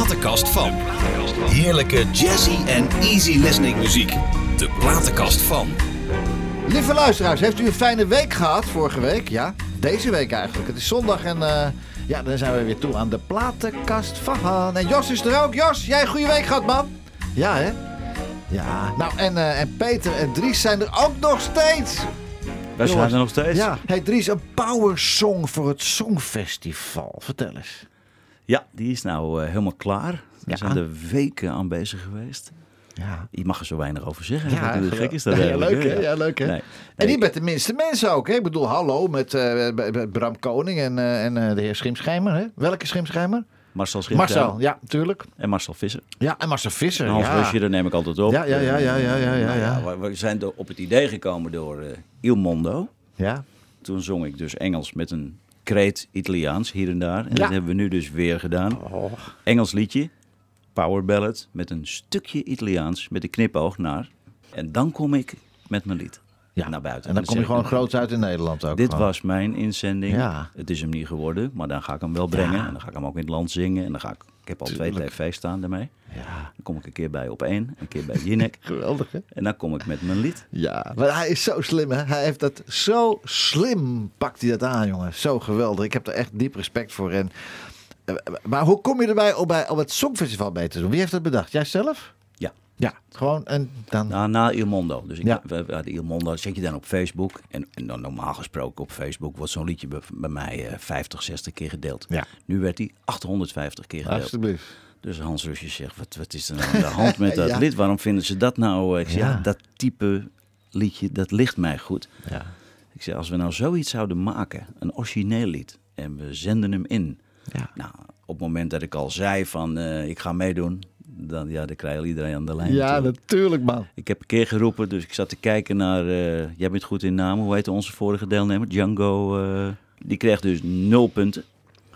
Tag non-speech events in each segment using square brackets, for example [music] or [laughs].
platenkast van. Heerlijke jazzy en easy listening muziek. De platenkast van. Lieve luisteraars, heeft u een fijne week gehad vorige week? Ja, deze week eigenlijk. Het is zondag en eh, ja, dan zijn we weer toe aan de platenkast van. En Jos is er ook. Jos, jij een goede week gehad, man? Ja, hè? Ja, nou en, eh, en Peter en Dries zijn er ook nog steeds. Wij zijn er nog steeds. Ja, hey Dries, een power song voor het Songfestival. Vertel eens. Ja, die is nou eh, helemaal klaar. We Ja. zijn er weken aan bezig geweest. Ja, Je mag er zo weinig over zeggen. Ja, Ja, gek is dat [laughs] ja, leuk, hè? Ja, leuk, hè? Nee. En die met de minste mensen ook, hè? Ik bedoel, hallo met eh, Bram Koning en, eh, en de heer Schimschijmer, hè? Welke Schimschijmer? Marcel Schimschijmer Marcel, ja, natuurlijk. en Marcel Visser. Ja, en Marcel Visser, En Hans ja. Rusje, daar neem ik altijd op. Ja, ja, ja, ja, ja, ja, ja, Nou ja. we, we zijn op het idee gekomen door Il Mondo. Ja, Toen zong ik dus Engels met een kreet Italiaans hier en daar. En Ja. dat hebben we nu dus weer gedaan. Oh. Engels liedje, power ballad, met een stukje Italiaans, met een knipoog naar. En dan kom ik met mijn lied ja. naar buiten. En dan kom je gewoon groot uit in Nederland ook. Dit gewoon. was mijn inzending. Ja. Het is hem niet geworden, maar dan ga ik hem wel brengen. En dan ga ik hem ook in het land zingen. En dan ga ik heb al twee Tuurlijk. tv's staan daarmee. Ja, Dan kom ik een keer bij op één, een keer bij Jinek. [laughs] geweldig, hè? en dan kom ik met mijn lied. Ja, maar hij is zo slim, hè? Hij heeft dat zo slim, pakt hij dat aan, jongen. Zo geweldig. Ik heb er echt diep respect voor. En, eh, maar hoe kom je erbij om, bij, om het Songfestival mee te doen? Wie heeft dat bedacht? Jij zelf? Ja. Gewoon en dan... Na, na Il Mondo. Dus ik, Ja. we, we hadden Il Mondo zet je dan op Facebook. En, en dan normaal gesproken op Facebook wordt zo'n liedje bij, bij mij eh, 50, 60 keer gedeeld. Ja. Nu werd hij 850 keer gedeeld. Alsjeblieft. Dus Hans Rusje zegt, wat, wat is er nou aan de hand met [laughs] dat Ja. lied? Waarom vinden ze dat nou? eh, Ik zeg, Ja. ja, dat type liedje, dat ligt mij goed. Ja. Ik zeg, als we nou zoiets zouden maken, een origineel lied, en we zenden hem in. Ja. Nou, op het moment dat ik al zei van, eh, ik ga meedoen, dan, ja, dan krijgt iedereen aan de lijn Ja, natuurlijk. natuurlijk, man. Ik heb een keer geroepen, dus ik zat te kijken naar, eh, jij bent goed in namen, hoe heet onze vorige deelnemer? Django, eh, die kreeg dus nul punten.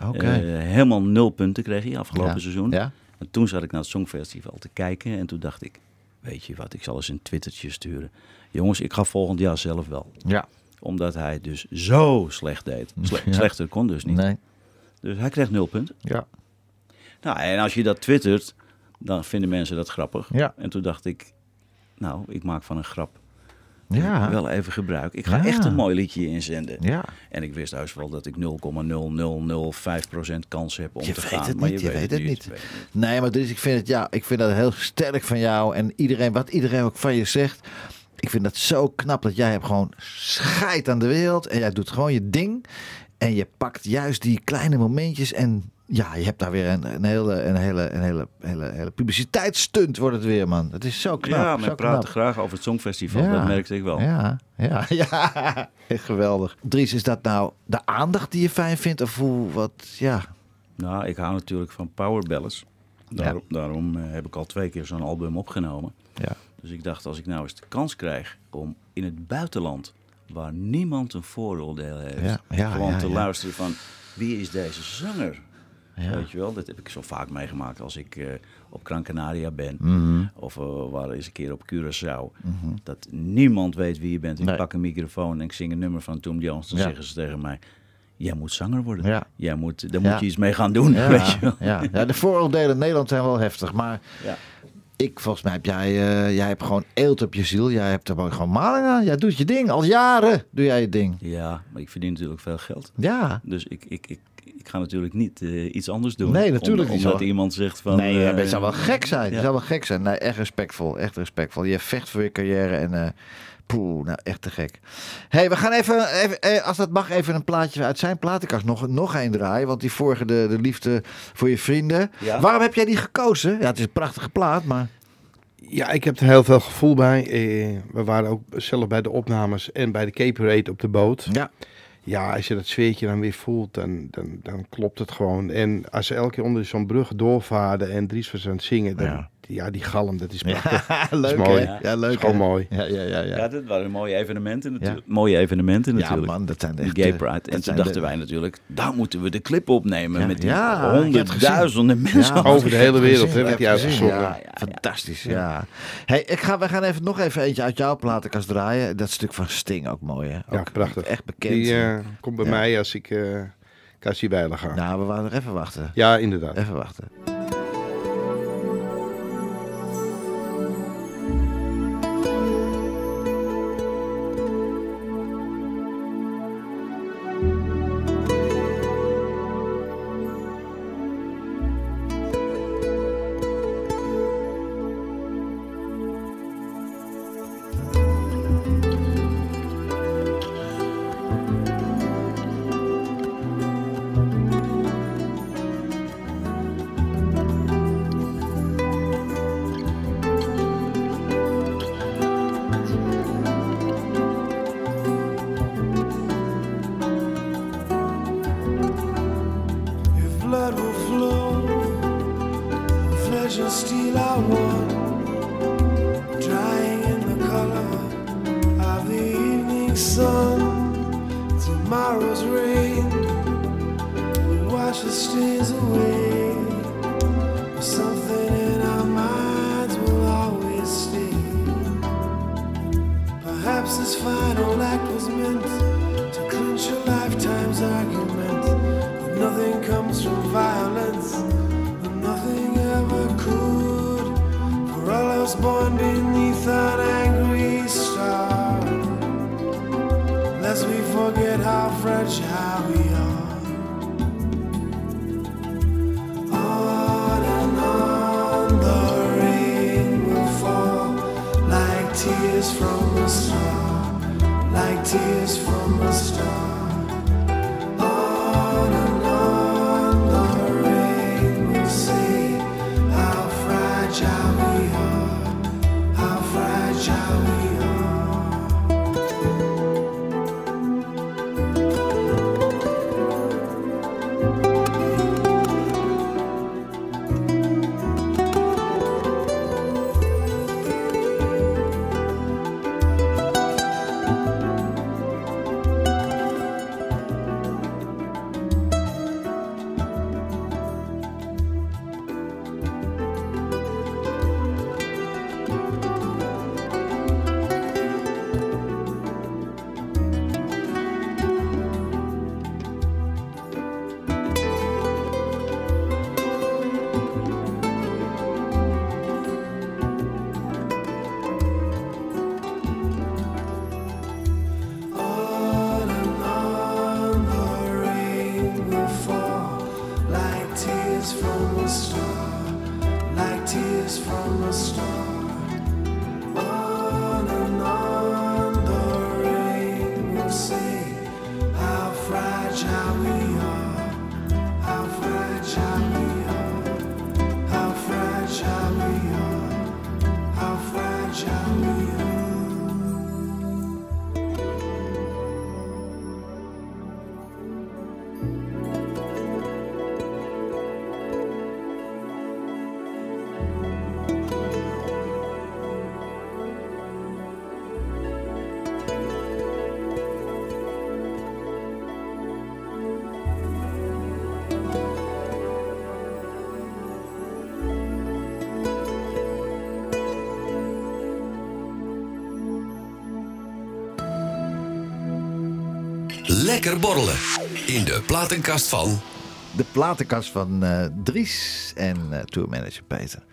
Oké. Eh, helemaal nul punten kreeg hij afgelopen Ja. seizoen. Ja? En toen zat ik naar het Songfestival te kijken en toen dacht ik, weet je wat, ik zal eens een twittertje sturen. Jongens, ik ga volgend jaar zelf wel. Ja. Omdat hij dus zo slecht deed. [laughs] Sle- Ja. Slechter kon dus niet. Nee. Dus hij kreeg nul punten. Ja. Nou, en als je dat twittert, dan vinden mensen dat grappig. Ja. En toen dacht ik, nou, ik maak van een grap Ja. wel even gebruik. Ik ga Ja. echt een mooi liedje inzenden. Ja. En ik wist juist wel dat ik 0,0005% kans heb om Je te weet gaan. het maar niet, je weet het niet. je weet het niet. Nee, maar dus ik vind het, ja, ik vind dat heel sterk van jou. En iedereen, wat iedereen ook van je zegt. Ik vind dat zo knap dat jij hebt gewoon scheid aan de wereld. En jij doet gewoon je ding. En je pakt juist die kleine momentjes. En ja, je hebt daar weer een, een hele, een hele, een hele, hele, hele publiciteitsstunt wordt het weer, man. Het is zo knap. ja, praat knap. graag over het Songfestival. Ja. Dat merkte ik wel. Ja, ja, [laughs] ja. Geweldig. Dries, is dat nou de aandacht die je fijn vindt? Of hoe, wat, ja. Nou, ik hou natuurlijk van power ballads. Daarom, daarom eh, heb ik al twee keer zo'n album opgenomen. Ja. Dus ik dacht, als ik nou eens de kans krijg om in het buitenland, waar niemand een vooroordeel heeft, Ja, ja, gewoon te luisteren van wie is deze zanger? Ja. Weet je wel, dat heb ik zo vaak meegemaakt als ik eh, op Gran Canaria ben. Mhm. Of uh, waar eens een keer op Curaçao. Dat niemand weet wie je bent. Ik Nee. pak een microfoon en ik zing een nummer van Tom Jones. Dan Ja. zeggen ze tegen mij, jij moet zanger worden. Ja. Jij moet, daar Ja. moet je iets mee gaan doen. [laughs] Ja, Weet je wel. ja. ja, de vooroordelen in Nederland zijn wel heftig. Maar Ja. ik, volgens mij heb jij, eh, jij hebt gewoon eelt op je ziel. Jij hebt er gewoon maling aan. Jij doet je ding. Al jaren doe jij je ding. ja, maar ik verdien natuurlijk veel geld. Ja. Dus ik, ik, ik, ik ga natuurlijk niet eh, iets anders doen. Nee, natuurlijk Om- niet Omdat zo. iemand zegt van... nee, uh, het zou wel gek zijn. ja. Het zou wel gek zijn. Nee, echt respectvol. Echt respectvol. Je vecht voor je carrière en... eh poeh, nou echt te gek. hey, we gaan even, even als dat mag, even een plaatje uit zijn platenkast nog, nog een draaien. Want die vorige, de, de liefde voor je vrienden. Ja. Waarom heb jij die gekozen? Ja, het is een prachtige plaat, maar... Ja, ik heb er heel veel gevoel bij. Eh, we waren ook zelf bij de opnames en bij de Cape Parade op de boot. Ja. Ja, als je dat sfeertje dan weer voelt, dan, dan, dan klopt het gewoon. En als ze elke keer onder zo'n brug doorvaarden en Dries was aan het zingen, dan, Ja. Ja. die galm, dat is prachtig. Ja, [laughs] Dat leuk is mooi. hè? Ja, Dat leuk is gewoon hè? mooi. Ja, ja, ja. Ja, Ja, dat waren mooie evenementen Ja. natuurlijk. Mooie evenementen Ja, natuurlijk. man, dat zijn echt... Gay eh, Pride. dat En toen dachten de- wij natuurlijk, daar moeten we de clip opnemen. Ja, met die ja, honderdduizenden mensen. Ja, Over de hele wereld, hè, ik die uitgezonden. Ja, Ja, ja, ja. fantastisch, ja. Hey, ik ga, we gaan even, nog even eentje uit jouw platenkast draaien. Dat stuk van Sting ook mooi, hè? Ja, prachtig. Echt bekend. Die eh, komt bij Ja. mij als ik eh Cassie Weiler ga. Nou, we waren nog even wachten. Ja, inderdaad. Even wachten. Lekker borrelen. In de platenkast van... De platenkast van eh, Dries en eh tourmanager Peter.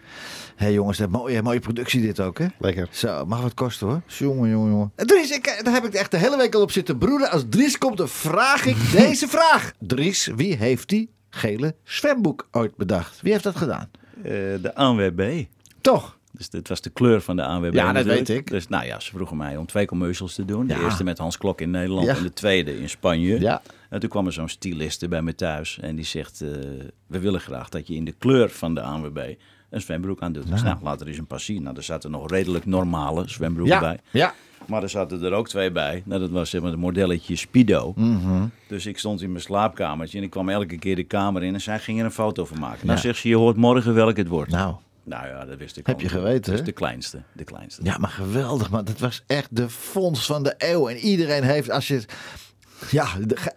Hé hey jongens, dat mooie, mooie productie dit ook, hè? Lekker. Zo, mag wat kosten hoor. Jongen, jongen, jongen. En Dries, ik, daar heb ik echt de hele week al op zitten broeden. Als Dries komt, dan vraag ik [laughs] deze vraag. Dries, wie heeft die gele zwemboek ooit bedacht? Wie heeft dat gedaan? Eh, de ANWB. Toch? Dus dit was de kleur van de ANWB. Ja, dat natuurlijk. weet ik. Dus nou ja, ze vroegen mij om twee commercials te doen. Ja. De eerste met Hans Klok in Nederland Ja. en de tweede in Spanje. Ja. En toen kwam er zo'n styliste bij me thuis en die zegt... eh, we willen graag dat je in de kleur van de ANWB een zwembroek aan doet. Dus nou, laat er eens een paar zien. Nou, er zaten nog redelijk normale zwembroeken Ja. bij. Ja. Maar er zaten er ook twee bij. Nou, dat was zeg maar het modelletje Speedo. Mhm. Dus ik stond in mijn slaapkamertje en ik kwam elke keer de kamer in en zij ging er een foto van maken. Nou Ja. zegt ze, je hoort morgen welk het wordt. Nou, Nou ja, dat wist ik Heb al. je geweten, Dat de kleinste, de kleinste. Ja, maar geweldig, man. Dat was echt de fonds van de eeuw. En iedereen heeft, als je, ja,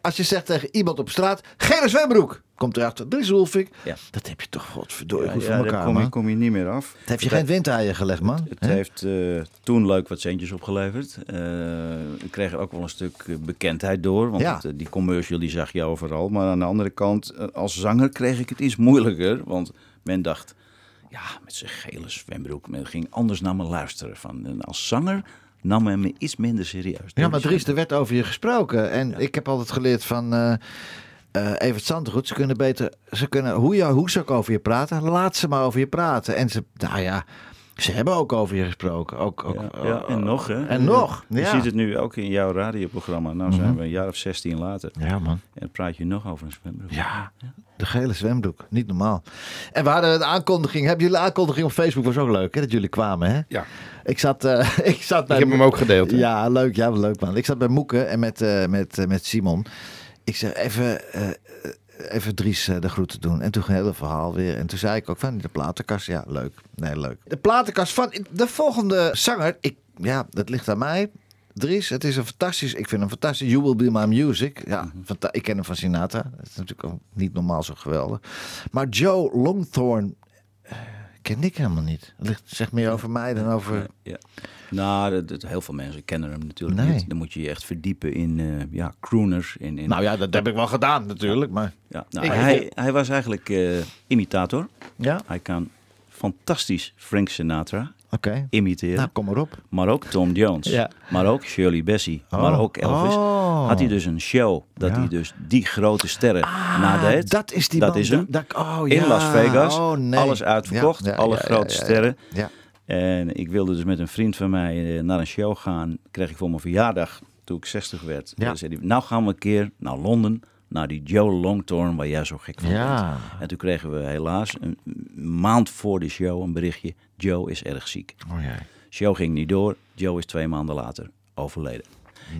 als je zegt tegen iemand op straat, gele zwembroek. Komt erachter, Dries Wolfik. Ja. Dat heb je toch godverdorie Ja, goed ja, voor daar elkaar, kom je, man. kom je niet meer af. Het heeft je geen windeieren gelegd, man. Het heeft eh, toen leuk wat centjes opgeleverd. Eh, ik kreeg er ook wel een stuk eh, bekendheid door. Want Ja. het, die commercial die zag je overal. Maar aan de andere kant, als zanger kreeg ik het iets moeilijker. Want men dacht, ja, met zijn gele zwembroek. Men ging anders naar me luisteren. Van, en als zanger nam men me iets minder serieus. Ja, maar er werd over je gesproken. En ik heb altijd geleerd van eh Evert Zandgoed. Ze kunnen beter, ze kunnen, hoe, je, hoe ze ook over je praten, laat ze maar over je praten. En ze, nou ja, ze hebben ook over je gesproken. Ook, ook, Ja, ja, en nog, hè? En nog, Je ziet het nu ook in jouw radioprogramma. Nou zijn we een jaar of 16 later. Ja, man. En praat je nog over een zwembroek. Ja, de gele zwembroek. Niet normaal. En we hadden een aankondiging. Hebben jullie de aankondiging op Facebook? Was ook leuk, hè? Dat jullie kwamen, hè? Ja. Ik zat, eh, [laughs] ik zat bij... Ik heb hem ook gedeeld. hè? Ja, leuk. Ja, leuk, man. Ik zat bij Moeken en met, eh, met, eh, met Simon. Ik zei even... Even Dries eh, de groeten doen. En toen ging het hele verhaal weer. En toen zei ik ook van de platenkast. Ja, leuk. Nee, leuk. De platenkast van de volgende zanger. Ik, ja, dat ligt aan mij. Dries, het is een fantastisch, ik vind hem fantastisch. You Will Be My Music. Ja, fanta- ik ken hem van Sinatra. Dat is natuurlijk ook niet normaal zo geweldig. Maar Joe Longthorn ken ik helemaal niet. Het ligt, zegt meer over mij dan over... Ja. Nou, dat, dat- heel veel mensen kennen hem natuurlijk Nee. niet. Dan moet je je echt verdiepen in eh, ja, crooners. In, in, Nou ja, dat heb ik wel gedaan natuurlijk, maar... ja, nou, ik- hij, hij was eigenlijk eh, imitator. Ja, Hij kan fantastisch Frank Sinatra imiteren. Nou, kom maar op. Maar ook Tom Jones. Ja. Maar ook Shirley Bassey. Oh. Maar ook Elvis. Oh. Had hij dus een show dat Ja. hij dus die grote sterren nadeed. Ah, dat is die Dat man. is hem. Dat, oh, In ja. Las Vegas. Oh, nee. Alles uitverkocht. Alle grote sterren. Ja. En ik wilde dus met een vriend van mij eh, naar een show gaan. Kreeg ik voor mijn verjaardag, toen ik 60 werd. Ja. Zei hij, nou gaan we een keer naar Londen. Naar die Joe Longthorn, waar jij zo gek van Ja. bent. En toen kregen we helaas een maand voor de show een berichtje. Joe is erg ziek. Oh. Show ging niet door. Joe is twee maanden later overleden.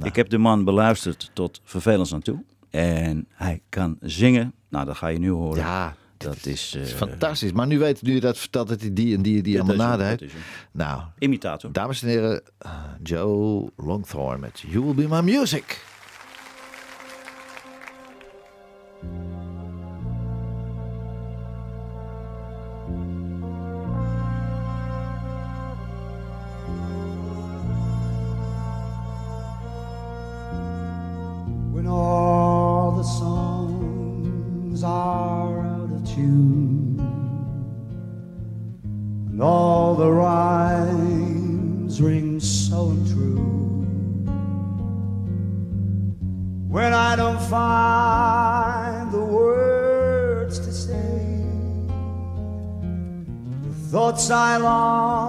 Ik heb de man beluisterd tot vervelens aan toe. En hij kan zingen. Nou, dat ga je nu horen. Ja, dat is... eh, Het is fantastisch. Maar nu weet nu dat vertelt dat hij die en die die allemaal hem. Nou, Imitator. dames en heren, eh, Joe Longthorn met You Will Be My Music. When all the songs are out of tune. And all the rhymes ring so untrue when I don't find the words to say the thoughts I long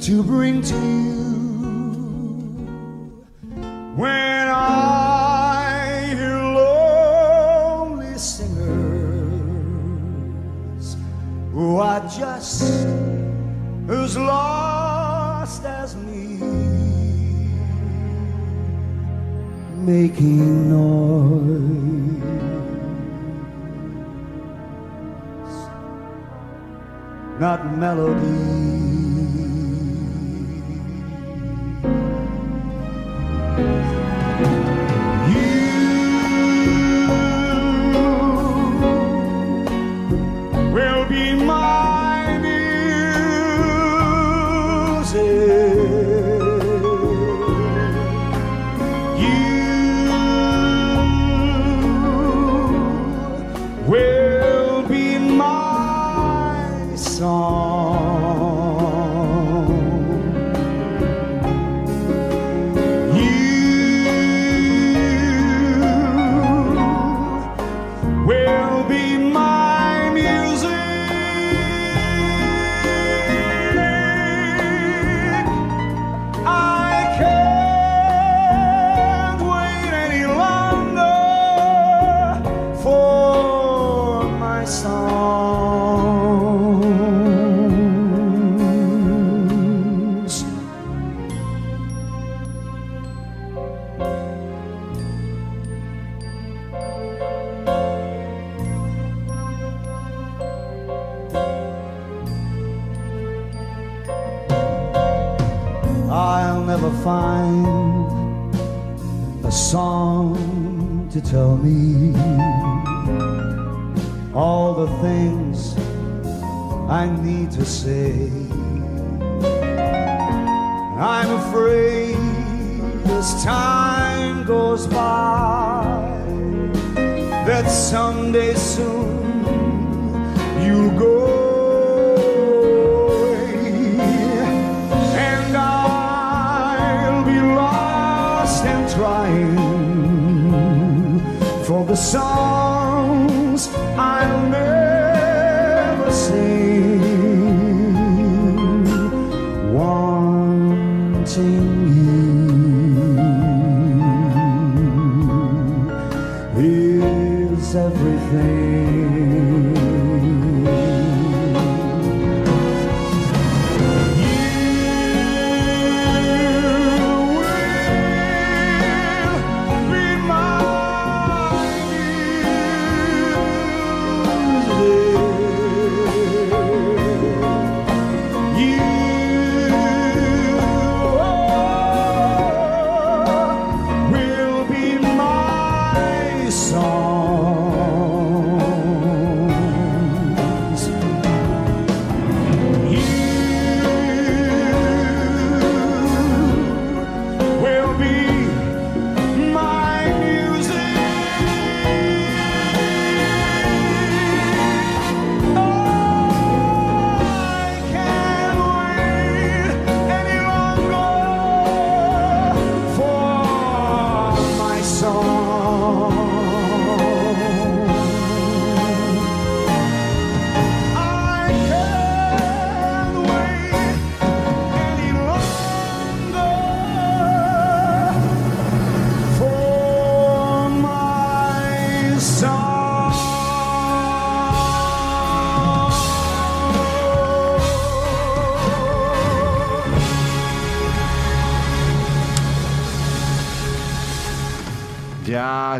to bring to you. When just as lost as me, making noise, not melody. Me all the things I need to say. I'm afraid as time goes by that someday soon the songs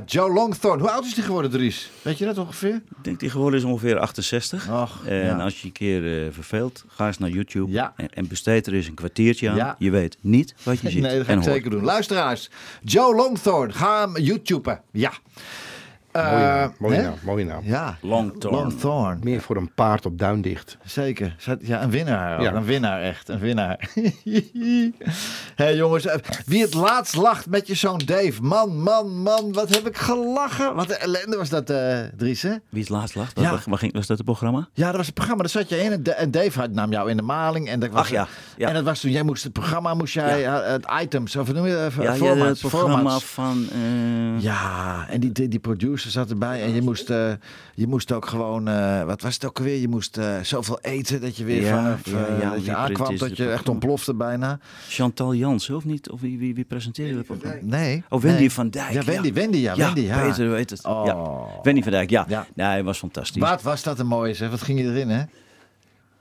Joe Longthorn. Hoe oud is die geworden, Dries? Weet je dat ongeveer? Ik denk die geworden is ongeveer 68. Och, en ja. als je een keer eh, verveelt, ga eens naar YouTube Ja. en, en besteed er eens een kwartiertje aan. Ja. Je weet niet wat je [laughs] ziet Nee, dat ga ik zeker doen. Luisteraars, Joe Longthorn. Ga hem YouTuben. Ja. Mooie Eh, naam, mooie naam, mooie naam. Ja. Longthorn. Longthorn. Meer voor een paard op duindicht. Zeker. Zat- Ja, een winnaar. Ja. Een winnaar, echt. Een winnaar. [laughs] Hé jongens, eh, wie het laatst lacht met je zoon Dave. Man, man, man, wat heb ik gelachen. Wat een ellende was dat, eh Dries, hè? Wie het laatst lacht? Ja. Wat, wat ging, was dat het programma? Ja, dat was het programma. Daar zat je in. En Da- En Dave had, nam jou in de maling. En dat was, Ach ja, ja. En dat was toen, jij moest het programma, moest jij, het items, of noem je dat? Ja, formats, het programma formats. van... eh, Ja, en die, die, die producer zat erbij. En je moest, eh, je moest ook gewoon, eh, wat was het ook alweer? Je moest eh, zoveel eten dat je weer Ja, vanaf, ja, ja, dat je aankwam, dat je echt ontplofte bijna. Chantal Jansen, of niet? Of wie, wie, wie presenteerde het programma? Nee. Oh, Wendy nee. van Dijk. Ja, Wendy, Wendy, ja, Ja, Wendy, ja. Peter weet het. Oh. Ja. Wendy van Dijk, ja. Ja. Nee, hij was fantastisch. Wat was dat een mooie, zeg. Wat ging je erin, hè?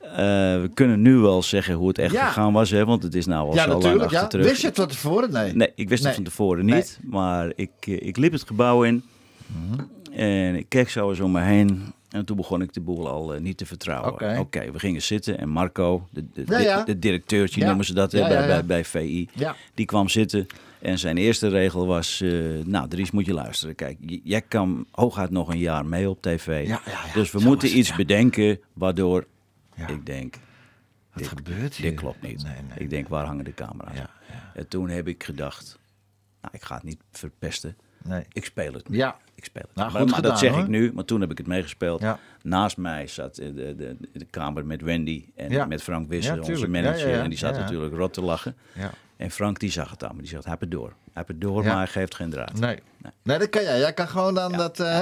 Eh, we kunnen nu wel zeggen hoe het echt Ja. gegaan was, hè, want het is nou al Ja, zo lang natuurlijk. achter Ja. terug. Wist je het van tevoren? Nee. Nee, ik wist Nee. het van tevoren Nee. niet. Maar ik, ik liep het gebouw in. En ik keek zo eens om me heen. En toen begon ik de boel al eh, niet te vertrouwen. Oké. We gingen zitten. En Marco, de, de, Ja, ja. de, de directeurtje Ja. noemen ze dat hè, bij. Bij, bij VI. Die kwam zitten. En zijn eerste regel was... eh, nou, Dries, moet je luisteren. Kijk, jij kan hooguit nog een jaar mee op tv. Ja, ja, ja. Dus we Zo moeten iets bedenken waardoor ik denk... Wat dit- gebeurt hier? Dit klopt niet. Nee, nee, ik denk, waar hangen de camera's? Ja, En toen heb ik gedacht, nou, ik ga het niet verpesten. Nee. Ik speel het. Ja. Ik speel het. Nou, maar goed maar dat zeg hoor. ik nu, maar toen heb ik het meegespeeld. Ja. Naast mij zat eh, de, de, de kamer met Wendy en Ja. met Frank Wisser, Ja, onze manager. En die zat natuurlijk rot te lachen. Ja. En Frank die zag het aan, maar die zegt, heeft het door. Heeft het door, maar hij geeft geen draad. Nee. nee, dat kan jij. Jij kan gewoon dan dat, eh Ja,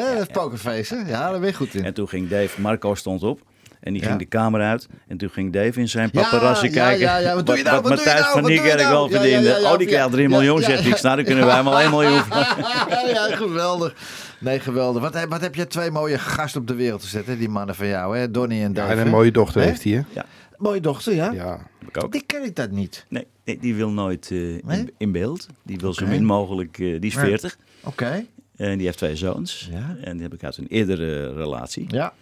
hè, ja, daar ben je goed in. En toen ging Dave, Marco stond op. En die Ja. ging de kamer uit. En toen ging Dave in zijn Ja, paparazzi ja, kijken. ja, ja. Wat doe je nou? Wat doe je Matthijs nou? van Wat doe je Niekerk nou? wel Ja, ja, verdiende. ja, ja, oh, die ja. krijgt 3 Ja, miljoen, ja, zegt ja. niks. Nou, dan kunnen wij maar 1 miljoen. [laughs] ja, geweldig. Nee, geweldig. Wat, heb- wat heb je twee mooie gasten op de wereld gezet, hè? die mannen van jou, hè? Donnie en Dave. en een mooie dochter heeft hij, hè? Ja, Mooie dochter, ja? Ja. heb ik ook. Die ken ik dat niet. Nee, nee, die wil nooit eh, Nee? in, in beeld. Die wil zo min mogelijk. eh, die is Ja. 40. Oké. En die heeft twee zoons. Ja. En die heb ik uit een eerdere relatie. Ja.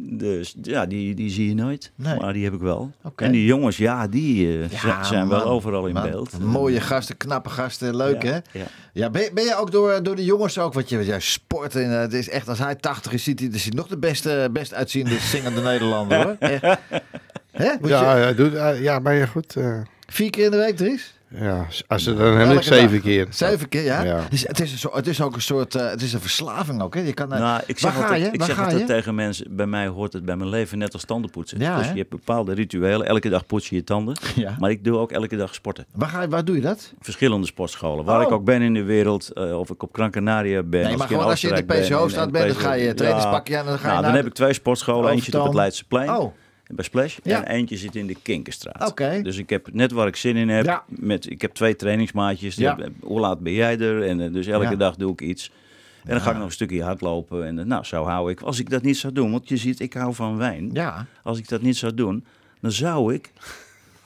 Dus ja, die, die zie je nooit. Nee. Maar die heb ik wel. En die jongens, ja, die eh, Ja, zijn wel overal in Man. beeld. Mooie gasten, knappe gasten, leuk Ja, hè? ja. Ja, ben, je- ben je ook door, door de jongens ook, wat je, jij sport en eh, het is echt, als hij 80 is, ziet hij, hij nog de beste, best uitziende [laughs] zingende Nederlander hoor. Echt. [laughs] Hè? Moet Ja, je, ja, doet, eh, ja, maar ja, goed. eh, vier keer in de week, Dries? Ja, als ze dan heb ik zeven dag. keer. Zeven keer, ja. Ja. Dus het, is een soort, het is ook een soort, eh, het is een verslaving ook hè. Je kan, eh, Nou, ik zeg waar ga altijd, je? ik Waar zeg ga altijd je? tegen mensen, bij mij hoort het bij mijn leven net als tandenpoetsen. Ja, dus hè? je hebt bepaalde rituelen. Elke dag poets je je tanden. Ja. Maar ik doe ook elke dag sporten. Waar, ga je, waar doe je dat? Verschillende sportscholen. Waar Oh. ik ook ben in de wereld. eh, of ik op Gran Canaria ben. Nee, maar gewoon als je in de ben, PCO staat in bent, dan ga je trainingspakje aan en dan ga je nou, dan heb ik twee sportscholen. Eentje op het. Leidseplein. Oh, Bij Splash. Ja. En eentje zit in de Kinkerstraat. Oké. Dus ik heb net waar ik zin in heb. Ja. Met, ik heb twee trainingsmaatjes. Ja. Hoe laat ben jij er? En eh, dus elke dag doe ik iets. En dan ga ik nog een stukje hardlopen. En eh, nou, zo hou ik. Als ik dat niet zou doen, want je ziet, ik hou van wijn. ja. Als ik dat niet zou doen, dan zou ik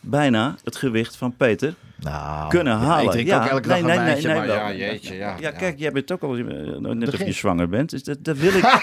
bijna het gewicht van Peter Nou, kunnen ja, halen. Ik drink ook elke dag een wijntje, maar wel. ja, jeetje, ja. Ja, kijk, jij bent ook al eh, net of Begin. je zwanger bent. Dus dat, dat wil ik. [laughs]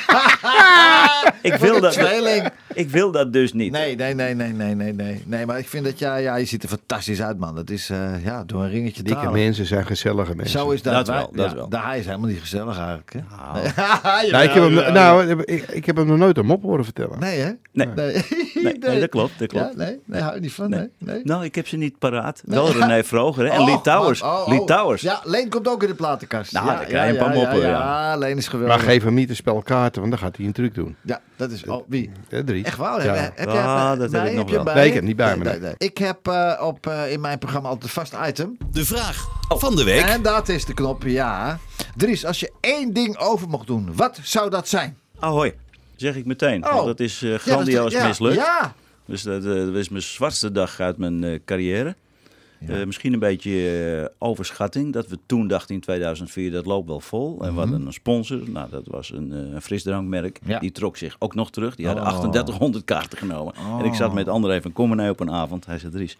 ik, wil Een dat, ik wil dat dus niet. Nee, nee, nee, nee, nee, nee, nee. Nee, maar ik vind dat ja, ja, je ziet er fantastisch uit, man. Dat is eh, ja, door een ringetje te Dikke mensen zijn gezellige mensen. Zo is dat. Dat Wij- wel, dat ja, wel. Hij is helemaal niet gezellig eigenlijk. Hè? Nou, [laughs] Nou, ik, heb hem, nou ik, ik heb hem nog nooit een mop horen vertellen. Nee, hè? Nee. [laughs] Nee, nee, nee, dat klopt. Dat Ja, klopt. nee, nee, hou je niet van. Nee. Nee. Nou, ik heb ze niet paraat. Wel René Vroger hè? en [laughs] Lee Oh, Towers. man, oh, Lee oh. Towers. Ja, Leen komt ook in de platenkast. Nou, ja, dan krijg je een paar moppen, Ja, ja. ja, Leen is geweldig. Maar geef hem niet een spel kaarten, want dan gaat hij een truc doen. Ja, dat is... Oh, wie? Ja, drie. Echt waar? Ja. Heb, heb Ah, jij, dat heb ik nog je wel. bij Nee, ik heb niet bij me, nee. Ik heb eh, op, eh, in mijn programma altijd een vast item. De vraag van de week. En dat is de knop, ja. Dries, als je één ding over mocht doen, wat zou dat zijn? Ahoy. Zeg ik meteen. Oh. Want dat is eh, Ja, dat grandioos ja, mislukt. Ja, Dus dat, eh, dat is mijn zwartste dag uit mijn eh, carrière. Misschien een beetje overschatting. Dat we toen dachten in 2004, dat loopt wel vol. En we hadden een sponsor. Nou, dat was een, een frisdrankmerk. Mhm. Die trok zich ook nog terug. Die hadden Oh. 3800 kaarten genomen. En ik zat met André van Commenay op een avond. Hij zei, Dries.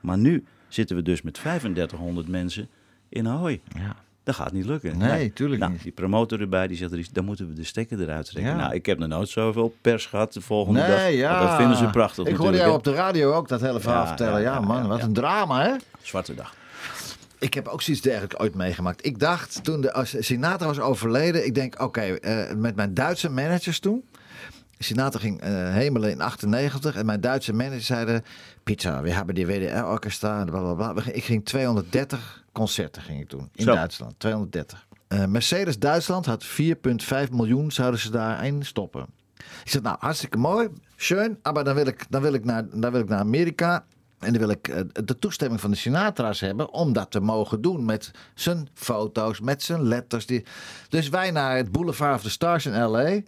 Maar nu zitten we dus met 3500 mensen in Ahoy. Ja. Dat gaat niet lukken. Nee, tuurlijk nou, niet. Die promotor erbij, die zegt, dan moeten we de stekker eruit trekken. Ja. Nou, ik heb nog nooit zoveel pers gehad de volgende dag. Nee, ja. Want Dat vinden ze prachtig Ik hoorde jou op de radio ook dat hele verhaal Ja, vertellen. Ja, ja, ja, man, ja, wat ja. een drama, hè? Zwarte dag. Ik heb ook zoiets dergelijks ooit meegemaakt. Ik dacht toen de Sinatra was overleden, ik denk, oké, eh, met mijn Duitse managers toen. Sinatra ging eh, hemelen in 98 en mijn Duitse managers zeiden, Pizza, we hebben die WDR-orkestra. We gingen- Ik ging 230 concerten ging ik doen in Zo. Duitsland, 230. Eh, Mercedes Duitsland had 4,5 miljoen, zouden ze daarin stoppen. Ik zeg, nou, hartstikke mooi, schön, maar dan wil ik, dan wil ik, naar, dan wil ik naar Amerika. En dan wil ik eh, de toestemming van de Sinatra's hebben om dat te mogen doen met zijn foto's, met zijn letters. Die... Dus wij naar het Boulevard of the Stars in L.A.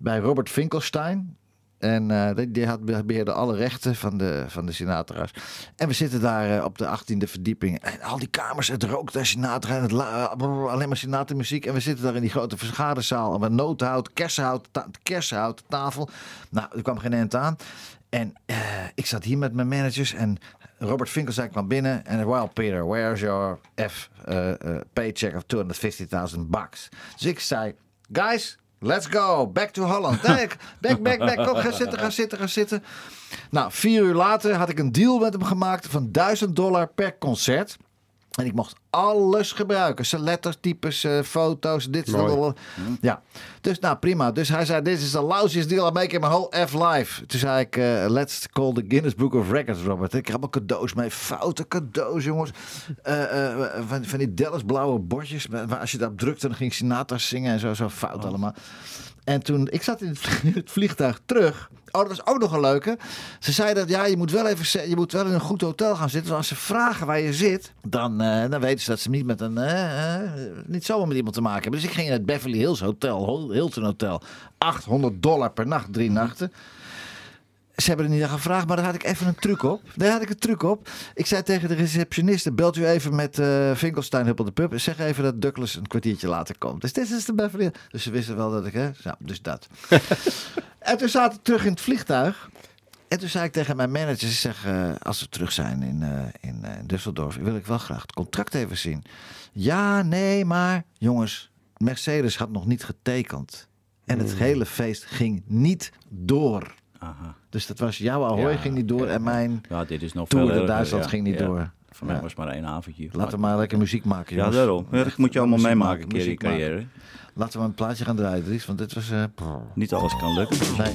bij Robert Finkelstein. En eh, die, die had beheerde alle rechten van de, van de Sinatra's. En we zitten daar eh, op de 18e verdieping. En al die kamers, het rookt daar Sinatra. En het la- alleen maar Sinatra muziek. En we zitten daar in die grote vergaderzaal. Met notenhout, kersenhout, ta kersenhout, tafel. Nou, er kwam geen eind aan. En eh, ik zat hier met mijn managers. En Robert Finkelstein kwam binnen. En well, Peter, where's your F eh, eh, paycheck of 250.000 bucks? Dus ik zei, guys, let's go. Back to Holland. [laughs] Ik- back, back, back. Kom, ga zitten, ga zitten, ga zitten. Nou, vier uur later had ik een deal met hem gemaakt van 1000 dollar per concert. En ik mocht alles gebruiken. Zijn letters, types, eh, foto's, dit, dat. Ja. Dus nou, prima. Dus hij zei, this is the lousiest deal I make in my whole F-life. Toen zei ik, eh, let's call the Guinness Book of Records, Robert. Ik heb allemaal cadeaus mee. Foute cadeaus, jongens. Eh, van, van die Dallas blauwe bordjes. Als je daarop drukte, dan ging Sinatra zingen en zo. Zo fout allemaal. En toen, ik zat in [laughs] het, vliegtuig terug. Oh, dat was ook nog een leuke. Ze zei dat, ja, je moet wel even, je moet wel in een goed hotel gaan zitten. Want als ze vragen waar je zit, dan, eh, dan weten ze dat ze niet met een, eh, eh, niet zomaar met iemand te maken hebben. Dus ik ging in het Beverly Hills Hotel, Hilton Hotel. 800 dollar per nacht, drie nachten. Ze hebben er niet aan gevraagd, maar daar had ik even een truc op. Daar had ik een truc op. Ik zei tegen de receptioniste, belt u even met eh Finkelstein Hup op de pub. Zeg even dat Douglas een kwartiertje later komt. Dus dit is de Hills. Dus ze wisten wel dat ik, hè. Nou, dus dat. [laughs] en toen zaten we terug in het vliegtuig. En toen zei ik tegen mijn manager, zeg, eh, als we terug zijn in, eh, in Düsseldorf, wil ik wel graag het contract even zien. Ja, nee, maar jongens, Mercedes had nog niet getekend. En het hele feest ging niet door. Aha. Dus dat was jouw Ahoy Ja, ging niet door en mijn Ja, dit is nog Tour veel erger, Duitsland ging niet door. Voor mij was maar één avondje. Laten we maar lekker muziek maken, Ja, daarom. Dat moet je allemaal meemaken, keer in carrière. Laten we een plaatje gaan draaien, Dries, want dit was... eh, Niet alles kan lukken. nee.